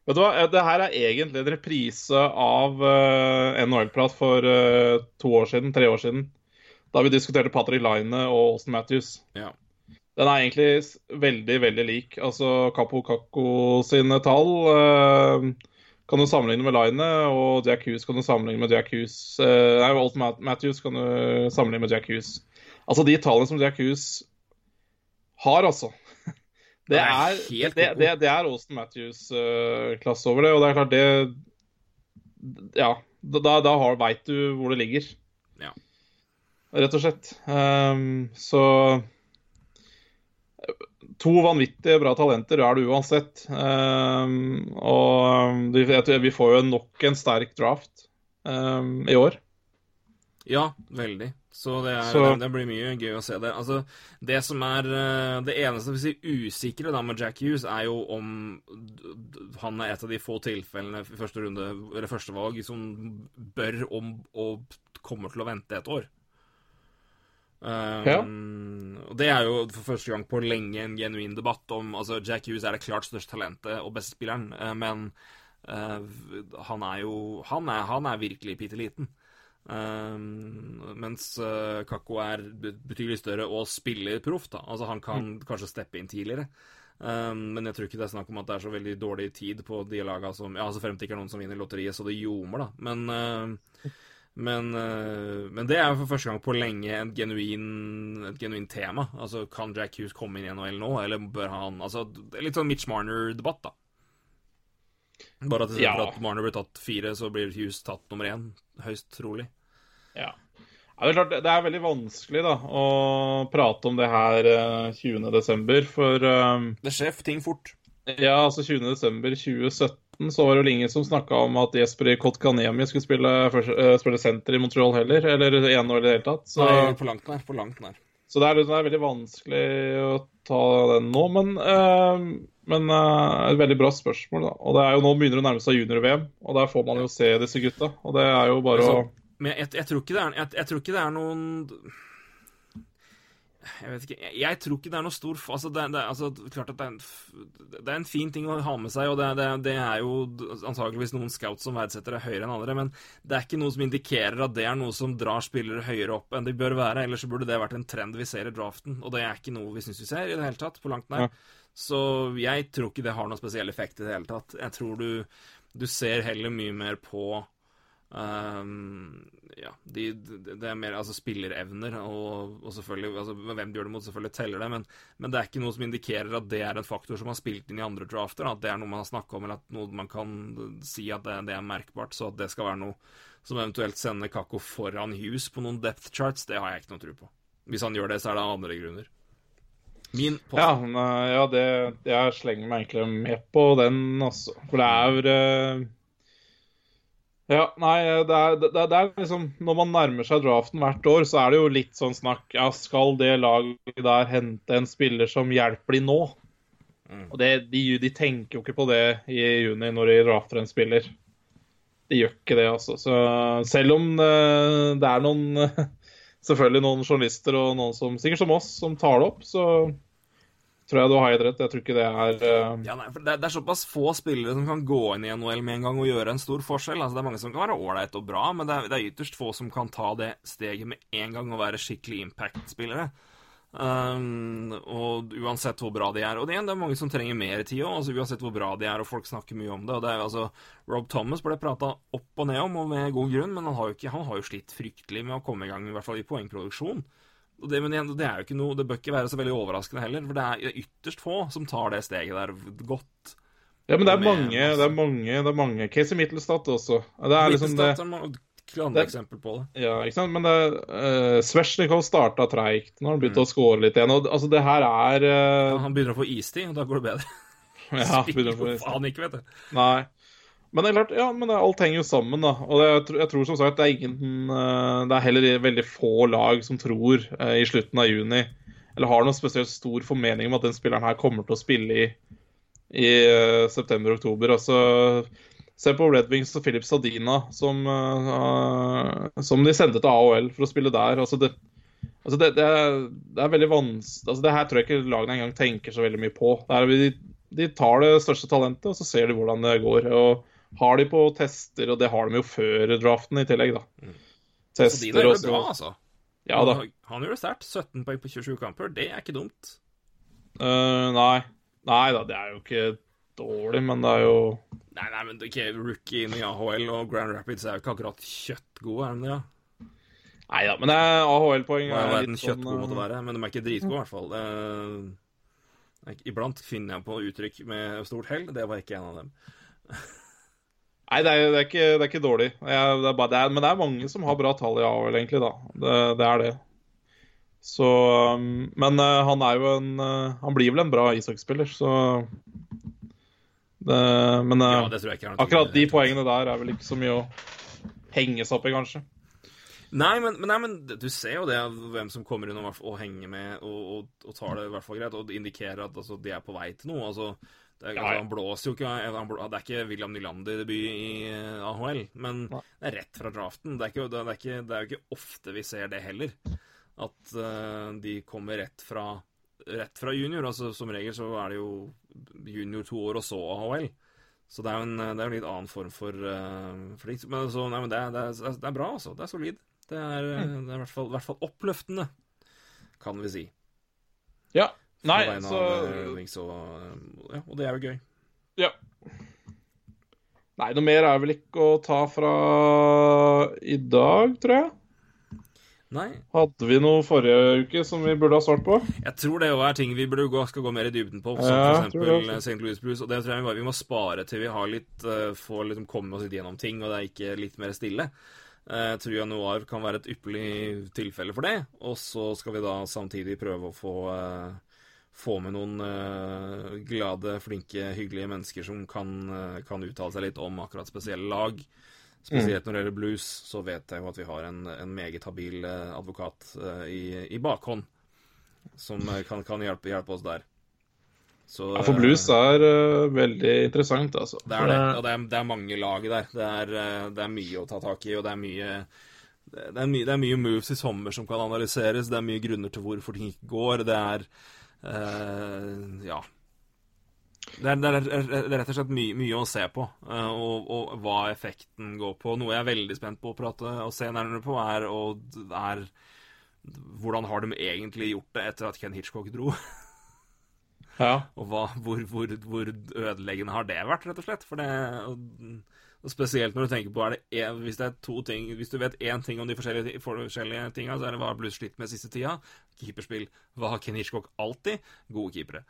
Vet du hva, Eh, det her er egentlig en reprise av uh, NHL-prat for uh, to år siden, tre år siden. Da vi diskuterte Patrick Line og Austin Matthews. ja. Den er egentlig veldig, veldig lik. Altså Kapo Kakko sine tall eh, kan du sammenligne med Line, og Jack Hughes kan du sammenligne med Jack Hughes. eh, nei, Mat- Matthews kan du sammenligne med Jack Hughes. Altså de tallene som Jack Hughes har, altså. Det Det er helt det, det, det er Austin Matthews-klasse over det, og det er klart det Ja, da, da veit du hvor det ligger. Ja. Rett og slett. Um, så To vanvittige bra talenter er det uansett. Um, og jeg vi får jo nok en sterk draft um, i år. Ja, veldig. Så det, er, Så- det, blir mye gøy å se det. Altså, det som er eh, Det eneste vi sier usikre da med Jack Hughes, er jo om han er et av de få tilfellene i første runde, eller første valg, som bør om og kommer til å vente et år. Um, og Det er jo for første gang på lenge en genuin debatt om altså Jack Hughes er det klart største talentet og beste spilleren, eh, men uh, han er jo Han er, han er virkelig bitte liten. Um, mens uh, Kakko er betydelig større og spiller proff. da Altså Han kan kanskje steppe inn tidligere. Um, men jeg tror ikke det er snakk om at det er så veldig dårlig tid på de laga som Ja, altså frem til ikke er noen som vinner lotteriet, så det ljomer, da. Men, uh, men, uh, men, det er jo for første gang på lenge en genuin, et genuint tema. Altså, kan Jack Hughes komme inn i NHL nå, eller bør han Altså, det er litt sånn Mitch Marner-debatt, da. Bare at ja. at Marner blir tatt fire, så blir Hughes tatt nummer én. Høyst trolig. Ja. Ja, det, er klart, det er veldig vanskelig da, å prate om det her 20.12., eh, for um, Det skjer ting fort. Ja, altså 20.12.2017 så var det vel ingen som snakka om at Jesper Kotkanemi skulle spille, uh, spille senter i Montreal heller, eller ene år i det hele tatt. Så, Nei, på langt nær. På langt nær. Så det er, det er, veldig vanskelig å ta den nå, men, uh, men uh, et veldig bra spørsmål. da. Og det er jo Nå begynner det å nærme seg junior-VM, og der får man jo se disse gutta. Og det er jo bare å men jeg, jeg, tror ikke det er, jeg, jeg tror ikke det er noen jeg vet ikke Jeg tror ikke det er noe stor altså det, det, altså, klart at det er, en, det er, en, fin ting å ha med seg, og det, det, er jo antakeligvis noen scouts som verdsetter det høyere enn andre, men det er ikke noe som indikerer at det er noe som drar spillere høyere opp enn de bør være. Ellers så burde det vært en trend vi ser i draften, og det er ikke noe vi syns vi ser i det hele tatt, på langt nær. Ja. Så jeg tror ikke det har noen spesiell effekt i det hele tatt. Jeg tror du, du ser heller mye mer på Um, ja, de, de, det er mer altså spillerevner, og, og selvfølgelig altså, Hvem du gjør det mot, selvfølgelig teller det, men, men, det er ikke noe som indikerer at det er en faktor som har spilt inn i andre drafter. At det er noe man har snakka om, eller at noe man kan si at det, det, er merkbart. Så at det skal være noe som eventuelt sender Kakko foran Hughes på noen depth charts, det har jeg ikke noe tro på. Hvis han gjør det, så er det andre grunner. Min post. Ja, ja det, jeg slenger meg egentlig med på den, altså. For det er uh ja, nei, det er, det, det er, liksom Når man nærmer seg draften hvert år, så er det jo litt sånn snakk Ja, skal det laget der hente en spiller som hjelper de nå? Mm. Og det, de, de, tenker jo ikke på det i juni når de drafter en spiller. De gjør ikke det, altså. Så selv om det, eh, det er noen Selvfølgelig noen journalister og noen som sikkert som oss, som tar det opp, så tror jeg du har helt rett. Jeg tror ikke det er uh... Ja, nei, det, det, er såpass få spillere som kan gå inn i NHL med en gang og gjøre en stor forskjell. Altså, det er mange som kan være ålreit og bra, men det er, det er, ytterst få som kan ta det steget med en gang og være skikkelig impact-spillere. Um, og uansett hvor bra de er. Og det, er mange som trenger mer tid òg, altså, uansett hvor bra de er, og folk snakker mye om det. Det er, altså, Rob Thomas ble prata opp og ned om, og med god grunn, men han har jo, ikke, han har jo slitt fryktelig med å komme i gang, i hvert fall i poengproduksjon. Og det, men det er jo ikke noe Det bør ikke være så veldig overraskende heller, for det er ytterst få som tar det steget der godt. Ja, men det er mange. Det er mange, det er mange. Casey Mittelstadt også. Det er liksom det andre eksempel på det. Ja, ikke sant. Men det uh, Svesjnikov starta treigt. Nå har han begynt mm. å score litt igjen. Og, altså, det her er uh... ja, Han begynner å få istid, og da går det bedre. ja, få istid. Faen ikke, vet du. Nei. Men er ja, men alt henger jo sammen, da. Og det, jeg, jeg, tror som sagt det er ingen eh, Det er heller veldig få lag som tror eh, i slutten av juni eller har noen spesielt stor formening om at den spilleren her kommer til å spille i, i uh, september-oktober. Altså, se på Red Wings og Philip Sadina, som, uh, som de sendte til AHL for å spille der. Altså, det, altså det, det, er, det, er, veldig vanskelig altså, Det her tror jeg ikke lagene engang tenker så veldig mye på. de, de tar det største talentet, og så ser de hvordan det går. og har de på tester, og det har de jo før draften i tillegg, da. Mm. Tester så de der gjør det bra, altså. Ja da. Han, han gjør det sterkt. 17 poeng på 27 kamper, det er ikke dumt. Uh, nei. Nei da, det er jo ikke dårlig, men det er jo Nei, nei, men ikke rookie inn i AHL, og Grand Rapids er jo ikke akkurat kjøttgode, er de det? Ja? Nei da, men AHL-poeng er litt sånn kjøttgode måtte være, men de er ikke dritgode, i hvert fall. Det, iblant finner jeg på uttrykk med stort hell. Det var ikke en av dem. Nei, det er, det er, ikke, det er ikke, dårlig. Jeg, det er bare, men det er mange som har bra tall i AHL, egentlig. da. Det, er det. Så um, Men uh, han er jo en uh, Han blir vel en bra ishockeyspiller, så Men uh, ja, akkurat de poengene der er vel ikke så mye å henge seg opp i, kanskje. Nei men, men, nei, men, du ser jo det, hvem som kommer inn og, og henger med og, og, og, tar det i hvert fall greit, og indikerer at altså, de er på vei til noe. altså det er, altså, han blåser jo ikke Det er ikke William Nylander-debut i eh, AHL, men det er rett fra draften. Det er, ikke, det, er ikke, det er, jo ikke ofte vi ser det heller. At uh, de kommer rett fra, rett fra junior. Altså, som regel så er det jo junior to år, og så AHL. Så det er jo en, det er en litt annen form for, uh, for Men, så, nei, men det, er, det, er, bra, altså. Det er solid. Det er, mm. det er i, hvert fall, i hvert fall oppløftende, kan vi si. Ja, Nei, på vegne så av eh, Wings og, ja, og det er jo gøy. Ja. Nei, noe mer er vel ikke å ta fra i dag, tror jeg. Nei. Hadde vi noe forrige uke som vi burde ha svart på? Jeg tror det er ting vi burde gå, skal gå mer i dybden på, som Ja, eksempel St. Louis Blues. Og det tror jeg vi, bare- vi må spare til vi har litt uh, får liksom komme oss litt gjennom ting, og det er ikke litt mer stille. Eh, Jeg tror januar kan være et ypperlig tilfelle for det. Og så skal vi da samtidig prøve å få, eh, få med noen uh, glade, flinke, hyggelige mennesker som kan, uh, kan uttale seg litt om akkurat spesielle lag. Spesielt når det gjelder blues, så vet jeg jo at vi har en, en meget habil eh, advokat i, i bakhånd som kan, kan hjelpe, hjelpe oss der. Så, Ja, for blues er veldig interessant, altså. det er det. Og det er, det er mange lag der. Det er, det er mye å ta tak i, og det er mye det er, mye, det er mye moves i sommer som kan analyseres. Det er mye grunner til hvorfor ting ikke går. Det er eh, Ja. Det er, det, er, det er rett og slett mye, mye å se på, uh, og, og hva effekten går på. Noe jeg er veldig spent på å prate og se nærmere på, er, og, er hvordan har de egentlig gjort det etter at Ken Hitchcock dro? Ja. Og hva, hvor, hvor, hvor ødeleggende har det vært, rett og slett? For det, og, og Spesielt når du tenker på det en, hvis det ting Hvis du vet én ting om de forskjellige, forskjellige tinga, så er det hva har Blues slitt med siste tida? Keeperspill. Hva har Ken Hitchcock alltid? Gode keepere.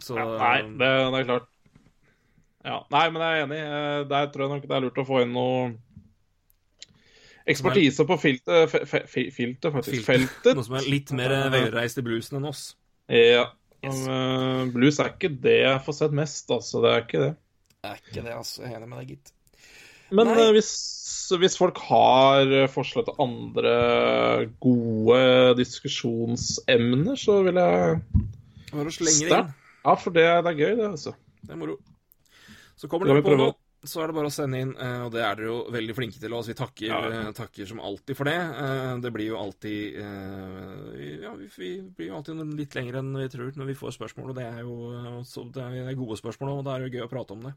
Så Ja, nei, det, det er klart. Ja, Nei, men jeg er enig. Eh, Der tror jeg nok det er lurt å få inn noe ekspertise på filtet, fe, fe, fi- filtet faktisk. Filter. Feltet. Noe som er litt mer velreist i bluesen enn oss. Ja. Yes. eh, blues er ikke det jeg får sett mest, altså. Det er ikke det. Er ikke det, altså. Jeg er enig med deg, gitt. Men eh, hvis, hvis folk har eh, forslag til andre gode diskusjonsemner, så vil jeg Bare slenge det inn. Ja, for det, det er gøy, det, altså. Det er moro. Så kommer det, dere på prøve? Så er det bare å sende inn, eh, og det er dere jo veldig flinke til. oss. vi takker, Ja. eh, takker som alltid for det. Eh, Det blir jo alltid Ja, vi, blir jo alltid litt lenger enn vi tror når vi får spørsmål, og det er jo så det er gode spørsmål, og det er jo gøy å prate om det.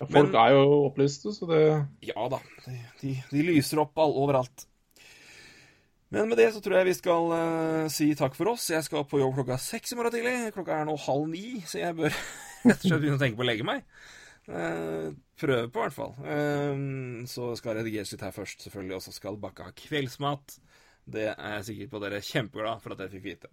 Ja, Folk Men- er jo opplyste, så det Ja da, de, de, de lyser opp all, overalt. Men med det så tror jeg vi skal uh, si takk for oss. Jeg skal på jobb klokka seks i morgen tidlig. Klokka er nå halv ni, så jeg bør rett og slett begynne å tenke på å legge meg. Eh, prøve på, i hvert fall. Eh, så skal redigeres litt her først, selvfølgelig, og så skal Bakke ha kveldsmat. Det er jeg sikker på dere er kjempeglad for at dere fikk vite.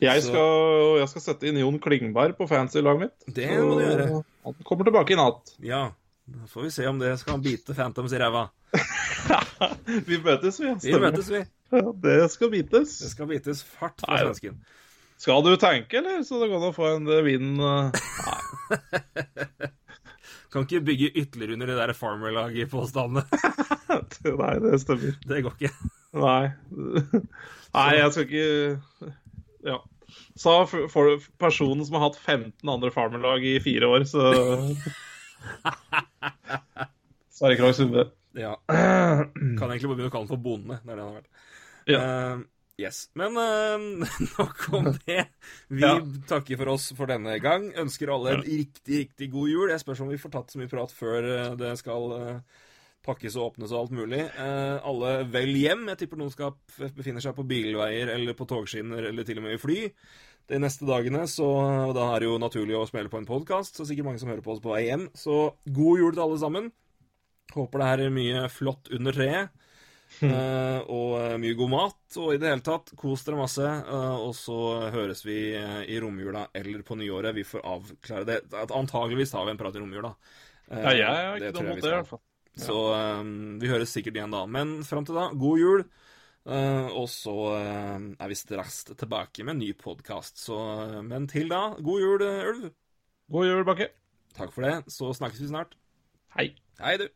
Jeg Så- skal, jeg skal sette inn Jon Klingberg på fancy-laget mitt. Det må du gjøre. Han kommer tilbake i natt. Ja, da får vi se om det skal bite Phantoms i ræva. Vi møtes, vi. Vi møtes, vi. Det skal bites. Det skal bites fart fra Nei, svensken. Skal du tenke, eller? Så det går an å få en eh, vind eh, Kan ikke bygge ytterligere under det der Farmer-laget-påstandene. Nei, det stemmer. Det går ikke. Nei. Nei, jeg skal ikke Ja. Sa for personen som har hatt 15 andre Farmer-lag i fire år, så Sverre Krogh Sunde. Ja. Kan egentlig bare begynne å kalle den for bonde. Det er det han har vært. Ja. Eh, yes. Men uh, nok om det. Vi Ja. takker for oss for denne gang. Ønsker alle en riktig, riktig god jul. Jeg spørs om vi får tatt så mye prat før eh, det skal uh, pakkes og åpnes og alt mulig. Uh, alle vel hjem. Jeg tipper noen skal befinner seg på bilveier eller på togskinner eller til og med i fly de neste dagene, så da er det jo naturlig å smelle på en podkast. Så sikkert mange som hører på oss på vei hjem. Så god jul til alle sammen. Håper det her er mye flott under treet. Eh, og eh, mye god mat. Og i det hele tatt, kos dere masse. Uh, og så høres vi uh, i romjula eller på nyåret. Vi får avklare det. Antageligvis tar vi en prat i romjula. Ja, jeg har ikke noe mot det, i hvert fall. Så eh, vi høres sikkert igjen da. Men fram til da, god jul. Og så er vi straks tilbake med en ny podkast. Men til da, god jul, Ulv. God jul, Bakke. Takk for det. Så snakkes vi snart. Hei. Hei, du.